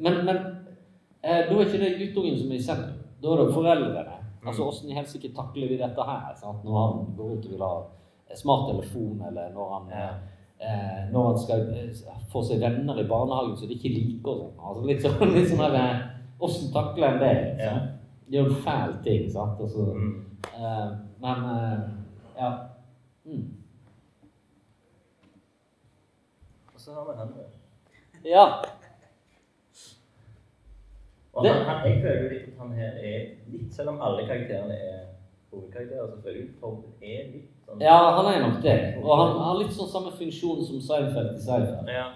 Men, men eh, da er ikke det guttungen som er i sentrum. Da er det foreldrene. Altså Åssen i helsike takler vi dette her? Sant? Når han går ut og vil ha smarttelefon, eller når han Ja. Eh, når han skal eh, få seg venner i barnehagen som de ikke liker. og sånn. Altså litt sånn, litt sånn der, Åssen takler en det? Ja. Det er jo en fæl ting, sant? Altså, Mm. eh, men eh, ja. Mm. Og så har vi henne. Ja. Og Det- han, han, jeg føler jo litt at han her er litt Selv om alle karakterene er hovedkarakterer, så føler jeg Tobin er litt sånn ja, han er nok det. Og han har litt sånn samme funksjon som Seinfeld i Seinfeld. Ja.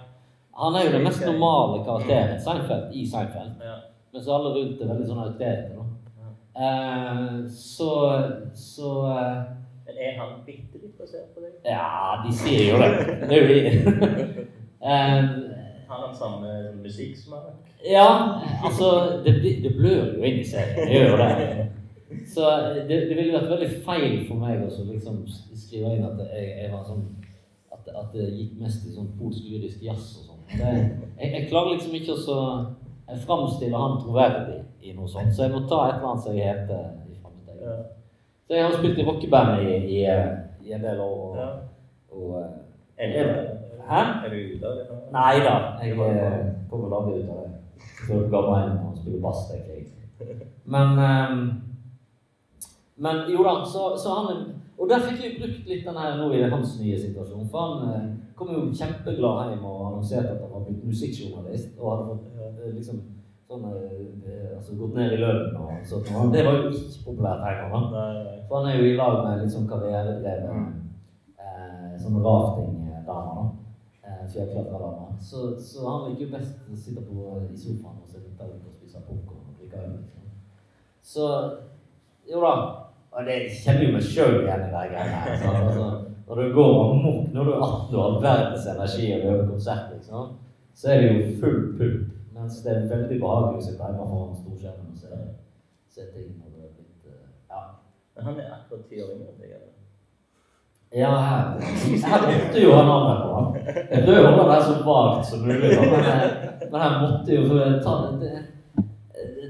Han er jo den mest normale karakteren Seinfeld i Seinfeld. ja. Mens alle rundt er veldig sånn auktorerte. Ja. Uh, så så uh, Men er han bitte litt basert på deg? Ja, de sier jo det. Det er jo vi. Eh, Har han samme musikksmak? ja, altså Det, det blør jo inn i serien. Det gjør jo det. Så det, det ville vært veldig feil for meg å liksom skrive inn at jeg, jeg var sånn at, at det gikk mest i sånn polsk-jødisk jazz og sånn. Jeg, jeg klarer liksom ikke å framstille han troverdig i noe sånt, så jeg må ta et eller annet som jeg heter. i fremtiden. Så jeg har spilt i rockeband i, i, i en del år. Og, ja. og eh, Er du, Hæ? er du ute av det? Nei da, jeg eh, kommer aldri ut av det. Så gammel inn og spiller bass, tenker jeg. Men ehm, Men jo da, så, så han Og der fikk vi brukt litt den her nå i hans nye situasjon. For han eh, kom jo kjempeglad hjem og annonserte at han var blitt musikkjournalist. Og hadde fått eh, liksom sånn eh, altså gått ned i lønn og sånt. Og det var jo ikke populært her nei. For han er jo i lag med litt sånn mm. eh, sånn raftingdame. Eh, Fjellklatrerdame. Så, så han liker jo best å sitte på, i sofaen og se litt ut og spise popkorn og drikke øl. Liksom. Så jo da. Og det kjenner jo meg sjøl igjen i de greiene her. sant? Altså, når du går amok, når du er 18 og har verdens energi og øver konsert, liksom, så er det jo full pupp. Mens det er veldig behagelig å sitte hjemme foran storskjermen og se, se ting når du er blitt eh, ja, Men han er akkurat ti år yngre enn deg? eller? Ja, her, måtte jo ha navnet på han. Jeg prøver å holde det så vagt som mulig, men, men her måtte jo ta, det,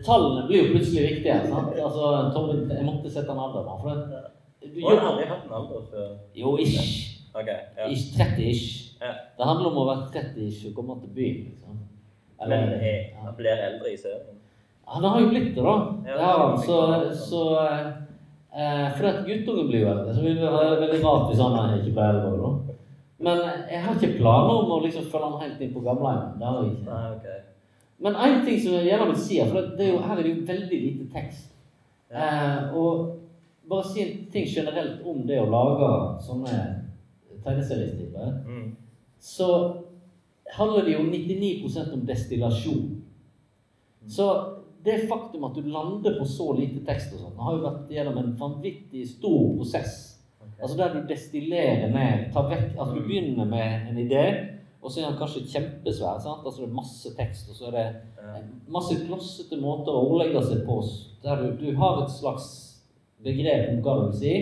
Tallene blir jo plutselig viktige. sant? Altså, Torben, jeg måtte sette en alder på. For det, du har aldri hatt en alder før. jo, ish. Okay, ja. ish 30-ish. Ja. Det handler om å være 30-ish og komme til byen, liksom. Men Eller- jeg, ja. han blir eldre i serien. Han har jo blitt det, da. Ja, Det har han. Så, er så eh, For at guttungen blir jo eldre, så vil det være veldig rart hvis han ikke blir eldre. da. Men jeg har ikke planer om å liksom følge han helt inn på gamleheimen. Det har jeg ikke. Nei, ok. Men én ting som jeg gjerne vil si, for det er jo, her er det jo veldig lite tekst. Eh, og bare si en ting generelt om det å lage sånne tegneseriestriper. Mm. Så handler det jo 99% om destillasjon. Så det faktum at du lander på så lite tekst og sånn, har jo vært gjennom en vanvittig stor prosess. Altså der du destillerer ned tar vekk, altså Du begynner med en idé, og så er den kanskje kjempesvær. sant? Altså Det er masse tekst, og så er det masse klossete måter å ordlegge seg på. Der du, du har et slags begrep om hva du vil si.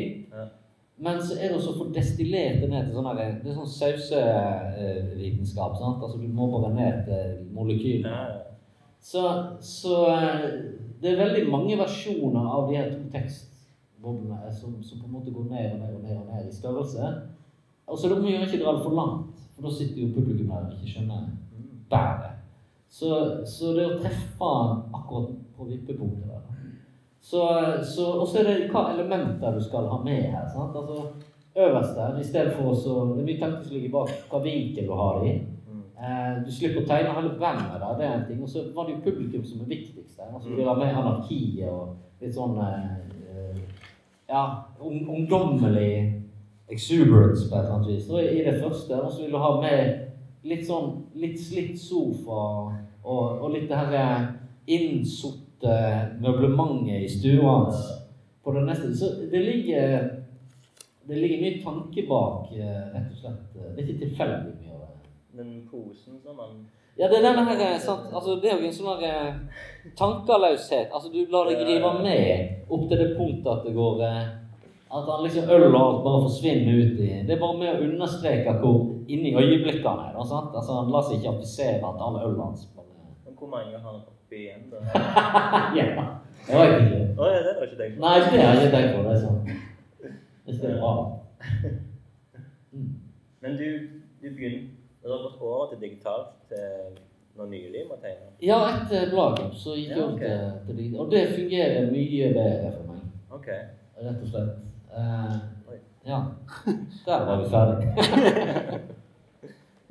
Men så er det også for destillert det ned til sånn her- Det er sånn sausevitenskap. sant? Altså Du må bare ned til ja. Så, så eh, det er veldig mange versjoner av de her to tekstboblene eh, som, som på en måte går ned og ned og ned, og ned i størrelse. Og så da må vi ikke dra det for langt, for da sitter jo publikum der og ikke skjønner bæret. Så, så det å treffe akkurat på vippepunktet der så, så, Og så er det hva elementer du skal ha med her. sant? Altså Øverst der, i stedet for så Det er mye tanker som ligger bak hva vinkel du har i. Eh, du slipper å tegne hele bandet der, det er en ting. Og så var det jo publikum som er viktigst der. Altså, de var med anarkiet og litt sånn eh, eh, Ja, ung, ungdommelig exuberance på et eller annet vis. Og i det første. Og så vil du ha med litt sånn litt slitt sofa og, og litt det her eh, innsotte møblementet i stua hans på det neste. Så det ligger det ligger mye tanke bak, eh, rett og slett. Det er ikke tilfeldig mye av det. Den posen som man Ja, det er denne her, eh, sant? Altså, det er jo en sånn tankeløshet. Altså, du lar deg rive med opp til det punktet at det går At han liksom øl og alt bare forsvinner ut i Det er bare med å understreke hvor inni øyeblikkene han er. sant? Altså, Han lar seg ikke affisere at alle ølene hans Men hvor mange har han oppi igjen, da? Ja. Jeg vet ikke. Å ja, det jeg ikke tenkt på. Nei, det har jeg ikke tenkt på. Det er sånn. Det er bra. Mm. Men du, du begynner Du har gått over til digitalt til nå nylig med å? Ja, etter bladet så gikk jeg Ja, over til, til digitalt. Og det fungerer mye bedre for meg. Ok. Rett og slett. Oi. ja. Der var vi ferdig.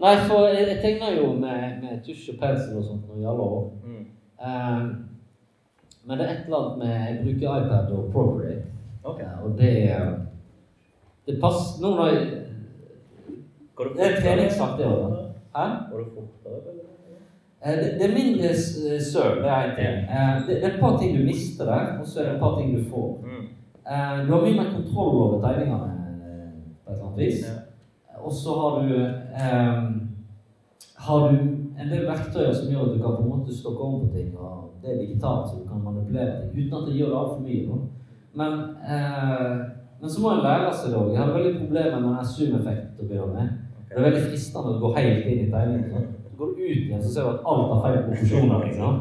Nei, for jeg, jeg tegner jo med, med tusj og pensel og sånt når det alle år. Mm. Eh, men det er et eller annet med Jeg bruker iPad og Procreate. Ok. Uh, og det Det passer Nå når jeg Går det er treningssak, det òg. Hæ? Går det fortere? Det, det er mindre s- søl, det er en ting. Det, det er et par ting du mister der, og så er det et par ting du får. Mm. Eh, Du har mye mer kontroll over tegningene eh, på et eller annet vis. Og så har du eh, har du en del verktøyer som gjør at du kan på en måte stokke om på ting. og Det er digitalt, så du kan manipulere ting uten at det gjør det altfor mye. Da. Men, eh, men så må en lære seg det òg. Jeg hadde veldig problemer med den zoom-effekten å begynne med. Det er veldig fristende å gå helt inn i tegningen. sånn. Så går du ut igjen, så ser du at alt har feil proporsjoner. liksom.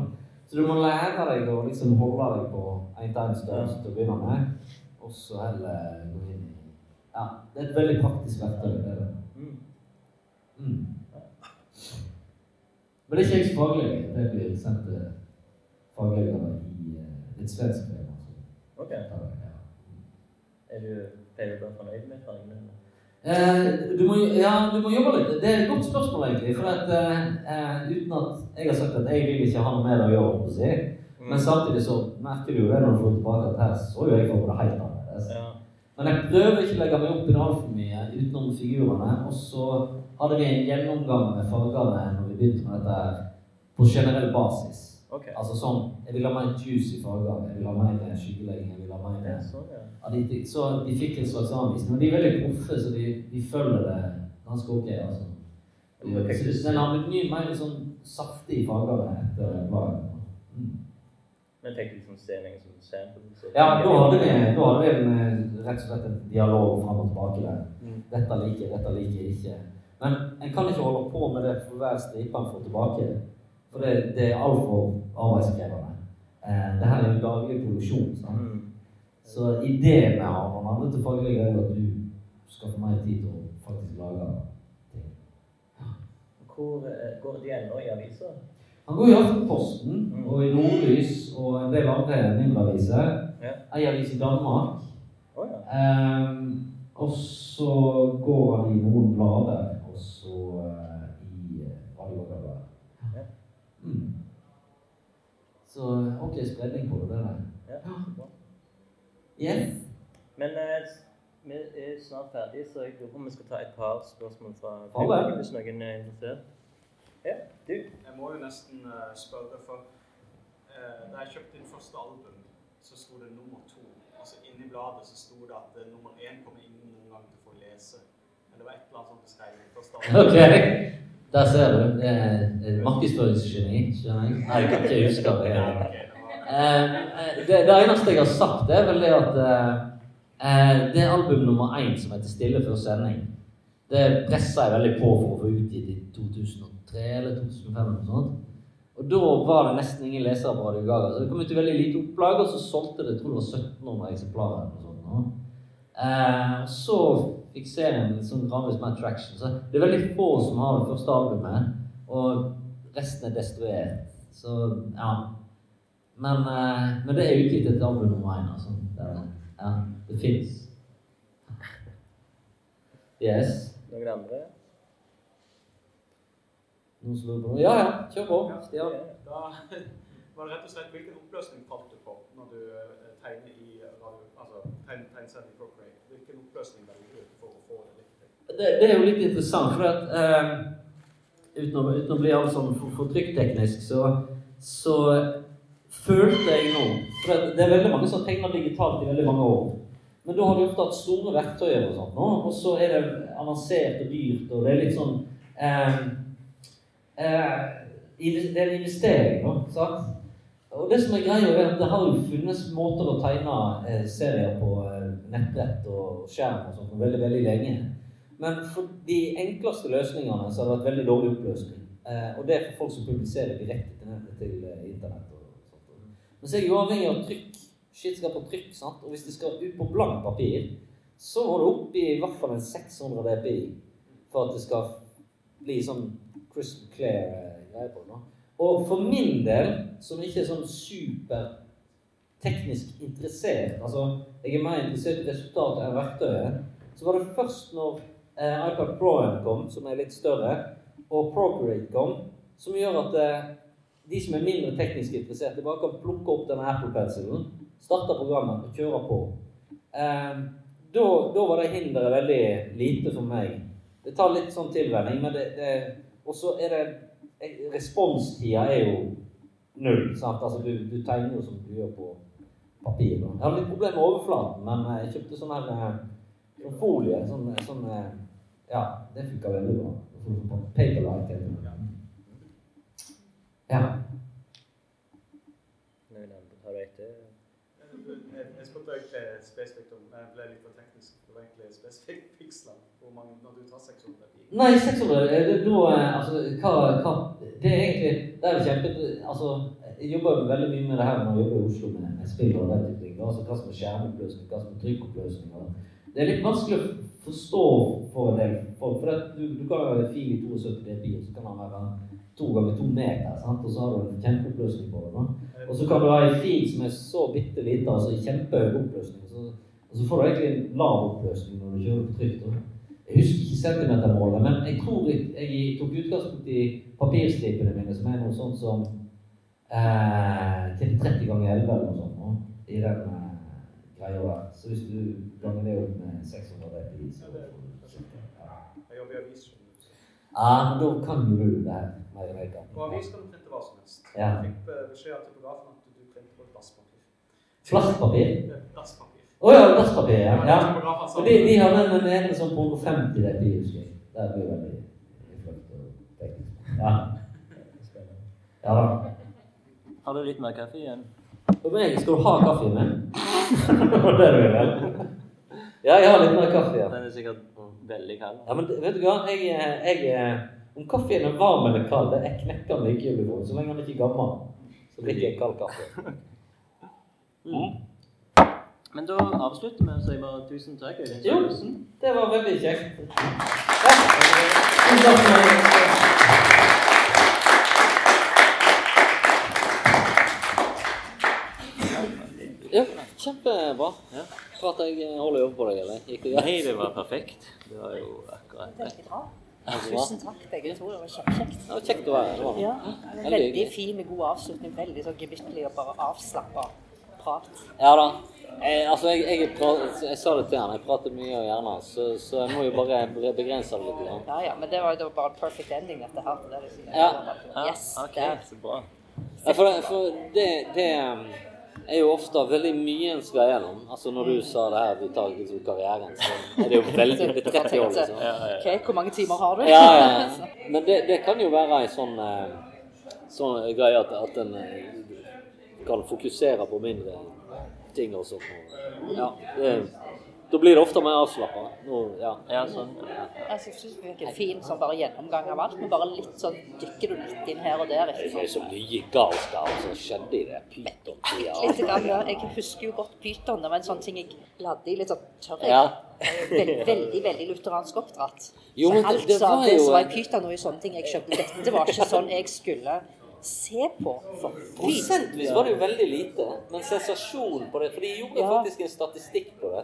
Så du må lære deg å liksom holde deg på én-til-én-størrelse til å begynne med, og så heller gå inn i Ja, det er et veldig praktisk verktøy. det er det. Mm. Mm. Men det er ikke jeg som. Det blir sendt til faglegene i eh, et svensk firma. som Ok. Er du pleier du fornøyd med fargene? Eh, du, må, ja, du må jobbe litt. Det er et godt spørsmål, egentlig. For at, eh, eh, uten at jeg har sagt at jeg vil ikke ha noe med det å gjøre, å si. Men samtidig så merker du jo det når du får tilbake at her så jo jeg for det helt annerledes. Ja. Men jeg prøver ikke å legge meg opp i det altfor mye utenom figurene. Og så hadde vi en gjennomgang med fargene når vi begynte med dette på generell basis. Okay. Altså sånn Jeg vil ha mer juice i farger. Jeg vil ha mer skyggelegging. Jeg vil ha mer Ja, sånn, ja. Ja, de, de, Så de fikk en slags anvisning. Og de er veldig proffe, så de, de følger det ganske ok. altså. Så Den har blitt mye mer sånn saftig i fargene etter bladet. Mm. Men du liksom se som sample? Ja, da hadde vi, da hadde vi en, eh, rett og slett en dialog fram og tilbake der. Mm. Dette liker jeg, dette liker jeg ikke. Men en kan ikke holde på med det for hver stripe en får tilbake. For det, det er altfor arbeidskrevende. Eh, det her er jo daglig produksjon. Sant? Mm. Så ideen med å ha andre til faglige er at du skal få mer tid til å faktisk lage ting. Hvor eh, går de ennå i aviser? Han går i Aftenposten og i Nordlys og en del andre mindre aviser. Ja. Ei avis i Danmark. Ja. Ehm, og så går han i noen blader, og så uh, i eh, Radio Ja. Mm. Så ok, spredning på det der. ja. bra. Yes. Men eh, vi er snart ferdige, så jeg lurer på om vi skal ta et par spørsmål fra publikum hvis noen er interessert. Ja, du. Jeg må jo nesten uh, spørre, for uh, da jeg kjøpte inn første album, så sto det nummer to. Altså inni bladet så sto det at uh, nummer én kommer ingen noen gang til å få lese. Men det var et eller annet sånt det skrev i første album. Ok. Der ser du. Det er markedsføringsgeni, jeg kan ikke huske det. Det. Eh, det, det eneste jeg har sagt, er vel det at eh, eh, det er album nummer én som heter 'Stille før sending'. Det pressa jeg veldig på for å få utgitt i 2003 eller 2005. eller noe sånt. Og da var det nesten ingen lesere på Radio Gaga, så det kom ut i veldig lite opplag, og så solgte det jeg tror det var 1700 eksemplarer. eller sånt. nå. Eh, så fikk serien litt sånn gradvis mer traction. Så det er veldig få som har det første albumet, og resten er destruert. Så ja. Men, eh, men det er utgitt et album nummer én, altså. Det, ja, det fins. Yes. Noen andre? Noen som lurer på noe? Ja, ja. Kjør på. Stian. Da var det rett og slett hvilken oppløsning falt du på når du eh, tegner i radio, altså tegn, tegneserie i Procreate? Hvilken oppløsning velger du for å få det riktig? Det, det er jo litt interessant, for at eh, uten, å, uten å bli alt sånn for, for trykkteknisk, så, så følte jeg nå For det, er veldig mange som tegner digitalt i veldig mange år. Men da har de ofte hatt store verktøyer og sånt nå, og så er det avansert og dyrt, og det er litt sånn eh, eh, Det er en investering, da. sant? Og det som er greia, er at det har jo funnes måter å tegne eh, serier på eh, nettbrett og skjerm og sånt veldig, veldig lenge. Men for de enkleste løsningene så har det vært veldig dårlig oppløsning. Eh, og det er for folk som publiserer direkte til, til eh, internett. Men så er jeg jo avhengig av trykk. Shit skal på trykk, sant? Og hvis det skal ut på blankt papir, så må det opp i i hvert fall en 600 dpi for at det skal bli sånn crystal clear greier greie på det. Og for min del, som ikke er sånn super teknisk interessert, altså jeg er mer interessert i resultatet enn verktøyet, så var det først når eh, iPad Pro-en kom, som er litt større, og Procreate kom, som gjør at eh, de som er mindre teknisk interesserte, bare kan plukke opp denne Apple-penselen, starte programmet og kjøre på. Eh, da, var det hinderet veldig lite for meg. Det tar litt sånn tilvenning, men det, det Og så er det Responstida er jo null. sant? Altså, du, du tegner jo som du gjør på papir. Jeg hadde litt problemer med overflaten, men jeg kjøpte sånn her eh, folie. Sånn, sånn eh, Ja, det funka veldig bra. Sånn Paperlight. Ja. Har du et det? Jeg, spurte egentlig spesifikt om Jeg ble litt for teknisk. Det var egentlig spesifikt piksler. Hvor mange når du tar 600 dpi. Nei, 600 eh, det, da, eh, altså, hva, hva, Det er egentlig det er kjempe, altså, Jeg jobber jo veldig mye med det her når jeg jobber i Oslo med, med spill og den type ting. Altså, hva som er skjermoppløsning, hva som er trykkoppløsning. og- Det er litt vanskelig å forstå for en del folk. For at du, du kan jo være fin i 72 dpi, og så kan man være to ganger to meter. Sant? Og så har du en kjempeoppløsning på det. Da. Og så kan du ha en fil som er så bitte lita, altså kjempehøy oppløsning. Så, og så får du egentlig en lav oppløsning når du kjører på trykk. Da. Jeg husker ikke centimetermålet, men jeg tror jeg, jeg tok utgangspunkt i papirstripene mine, som er noe sånt som eh, til 30 ganger 11 eller noe sånt. nå, I den eh, greia der. Så hvis du ganger det opp med 600 dpi, så ja. Jeg jobber i avis. ja, men da kan du det her. Mer i jeg. På avis kan du printe hva som helst. Ja. Jeg fikk eh, beskjed av typografen at du printer på dasspapir. Flasspapir? Eh, Dasspapir. Å ja, dasspapir. Ja. ja. Og de, de har den den ene sånn på 150 dpi, husker jeg. Det blir veldig flott. Ja. ja da. Har du litt mer kaffe igjen? Og meg, skal du ha kaffe med? det er du vel? Ja, jeg har litt mer kaffe, ja. Den er sikkert veldig kald. Ja, men vet du hva? Jeg, jeg, om kaffen er varm eller kald, jeg knekker den ikke i julebrunnen. Så lenge den ikke er gammel, så drikker jeg kald kaffe. Mm. mm. Men da avslutter vi, så jeg bare tusen takk. Øyvind Jo, det var veldig kjekt. Ja. ja kjempebra. Ja. For at jeg holder øye på deg, eller? Gikk det greit? Nei, det var perfekt. Det var jo akkurat rett. Tusen takk, begge to. Det var kjempekjekt. Det var kjekt å være her. Ja, Veldig fin, god avslutning. Veldig så gemyttlig og bare avslappa prat. Ja da. Jeg, altså, jeg, jeg, pra- jeg sa det til han, jeg prater mye og gjerne, så, så jeg må jo bare begrense det litt. Ja, ja, men det var, jo bare en perfect ending, dette her. Det er liksom, Ja. bare- Ja, Yes, ok, så bra. Ja, for det, for det, det um, er jo ofte veldig mye en skal gjennom. Altså Når du sa det her, vi tar liksom karrieren, så er det jo veldig det er 30 år, liksom. Ja, ja. Ok, hvor mange timer har du? Ja, ja. Men det, det kan jo være ei sånn, eh, sånn greie at, at en eh, kan fokusere på mindre ting og sånt. Ja, det, da blir det ofte mer avslappa. Ja. Ja, sånn. Jeg synes det fikk en fin sånn bare gjennomgang av alt, men bare litt sånn dykker du litt inn her og der. Det er så mye galskap som skjedde i det pytontida. Ja. Jeg husker jo godt pyton. Det var en sånn ting jeg ladde i litt sånn tørr. Ja. Veldig, veldig, veldig lutheransk oppdratt. Jo, men så alt det det var det som var i pyton og i sånne ting jeg skjønte, dette var ikke sånn jeg skulle se på. Prosentvis var det jo veldig lite, men sensasjonen på det For de gjorde Ja. faktisk en statistikk på det.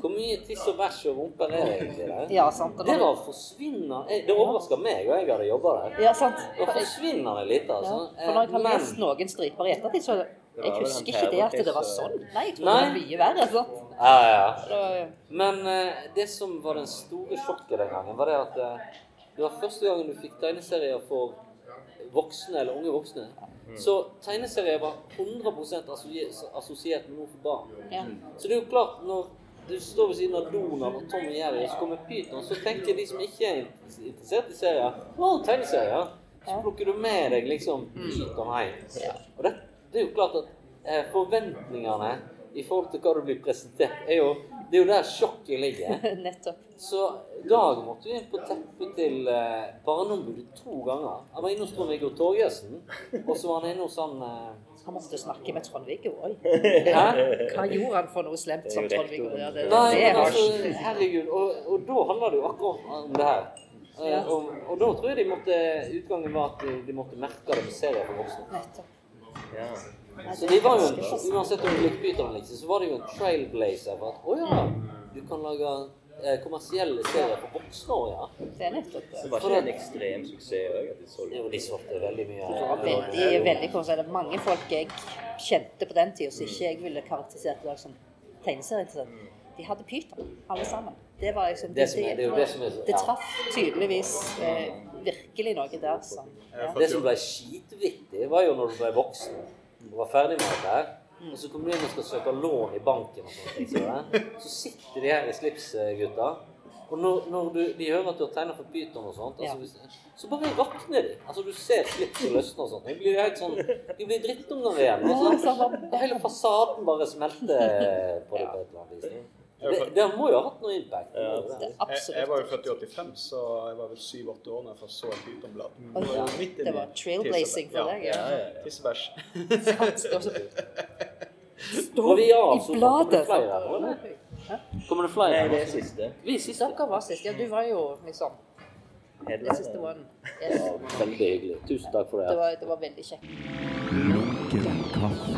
Hvor mye tiss og bæsj og rumper er det egentlig der? Ja, sant. og Det var forsvinnende jeg- Det overraska meg, og jeg hadde jobba der. Ja, sant. Det var forsvinnende lite, Ja. altså. For når jeg har Eh, men- lest noen striper i ettertid, så jeg husker ikke det at det var sånn. Nei, jeg tror Nei. det var mye verre. sant? Ja, ja. Det Men uh, det som var den store sjokket den gangen, var det at uh, det var første gangen du fikk tegneserier for voksne eller unge voksne. Så tegneserier var 100 assosie- assosiert med noe for barn. Ja. Så det er jo klart, når du står ved siden av Donald og Tom og Jerry, og så kommer Pyton, så tenker de som ikke er interessert i serier, å, tegneserier. Så plukker du med deg liksom Pyton hjem. Og det, det er jo klart at eh, forventningene i forhold til hva du blir presentert, er jo det er jo der sjokket ligger. Nettopp. Så Dag måtte vi inn på teppet til eh, Barneombudet to ganger. Han var inne hos Trond-Viggo Torgersen, og så var han inne hos han eh, Han måtte snakke med Trond-Viggo òg. Hva gjorde han for noe slemt som Trond-Viggo? Ja, det, Nei, det men altså, herregud. Og, og da handler det jo akkurat om det her. Eh, Ja. Og, og da tror jeg de måtte, utgangen var at de, de måtte merke det med serier for voksne. Ja. Så det de var jo, en, uansett om du likte Pyton eller ikke, så var det jo en trailblazer for at å ja, du kan lage kommersielle serier for voksne òg, ja. Det er nettopp det. Så var ikke det en ekstrem suksess òg? Jo, de solgte veldig mye. Det var veldig, veldig kort. Er mange folk jeg kjente på den tida som ikke jeg ville karakterisert i dag som tegneserieinteressert. De hadde pyton, alle sammen. Det var liksom Det som det det som er Det traff tydeligvis eh, virkelig noe der som ja. Det som ble skitvittig, var jo når du ble voksen og var ferdig med dette her. Og så kommer du inn og skal søke lån i banken, og sånne ting, så, så sitter de her i slips, eh, gutta. Og når, når du, de hører at du har tegna for pyton og sånt, altså, hvis, så bare rakner de. Altså Du ser slips og løsner og sånt. De blir helt sånn, de blir drittunger igjen. Og Altså. så Hele fasaden bare smelter på det på et eller annet vis. Det, det må jo ha hatt noe impact. Det er Jeg, jeg var jo født i 85, så jeg var vel 7-8 år da jeg først så et pytonblad. Oh, ja. Det var trailblazing for deg, ja. Tissebæsj. Sant, det var vi I bladet. kommer det flere, eller? Kommer det flere? Nei, det er siste. Vi siste. Dere var sist. Ja, du var jo liksom det siste one. Yes. Veldig hyggelig. Tusen takk for det. Det var, det var veldig kjekt. Lunken kaffe.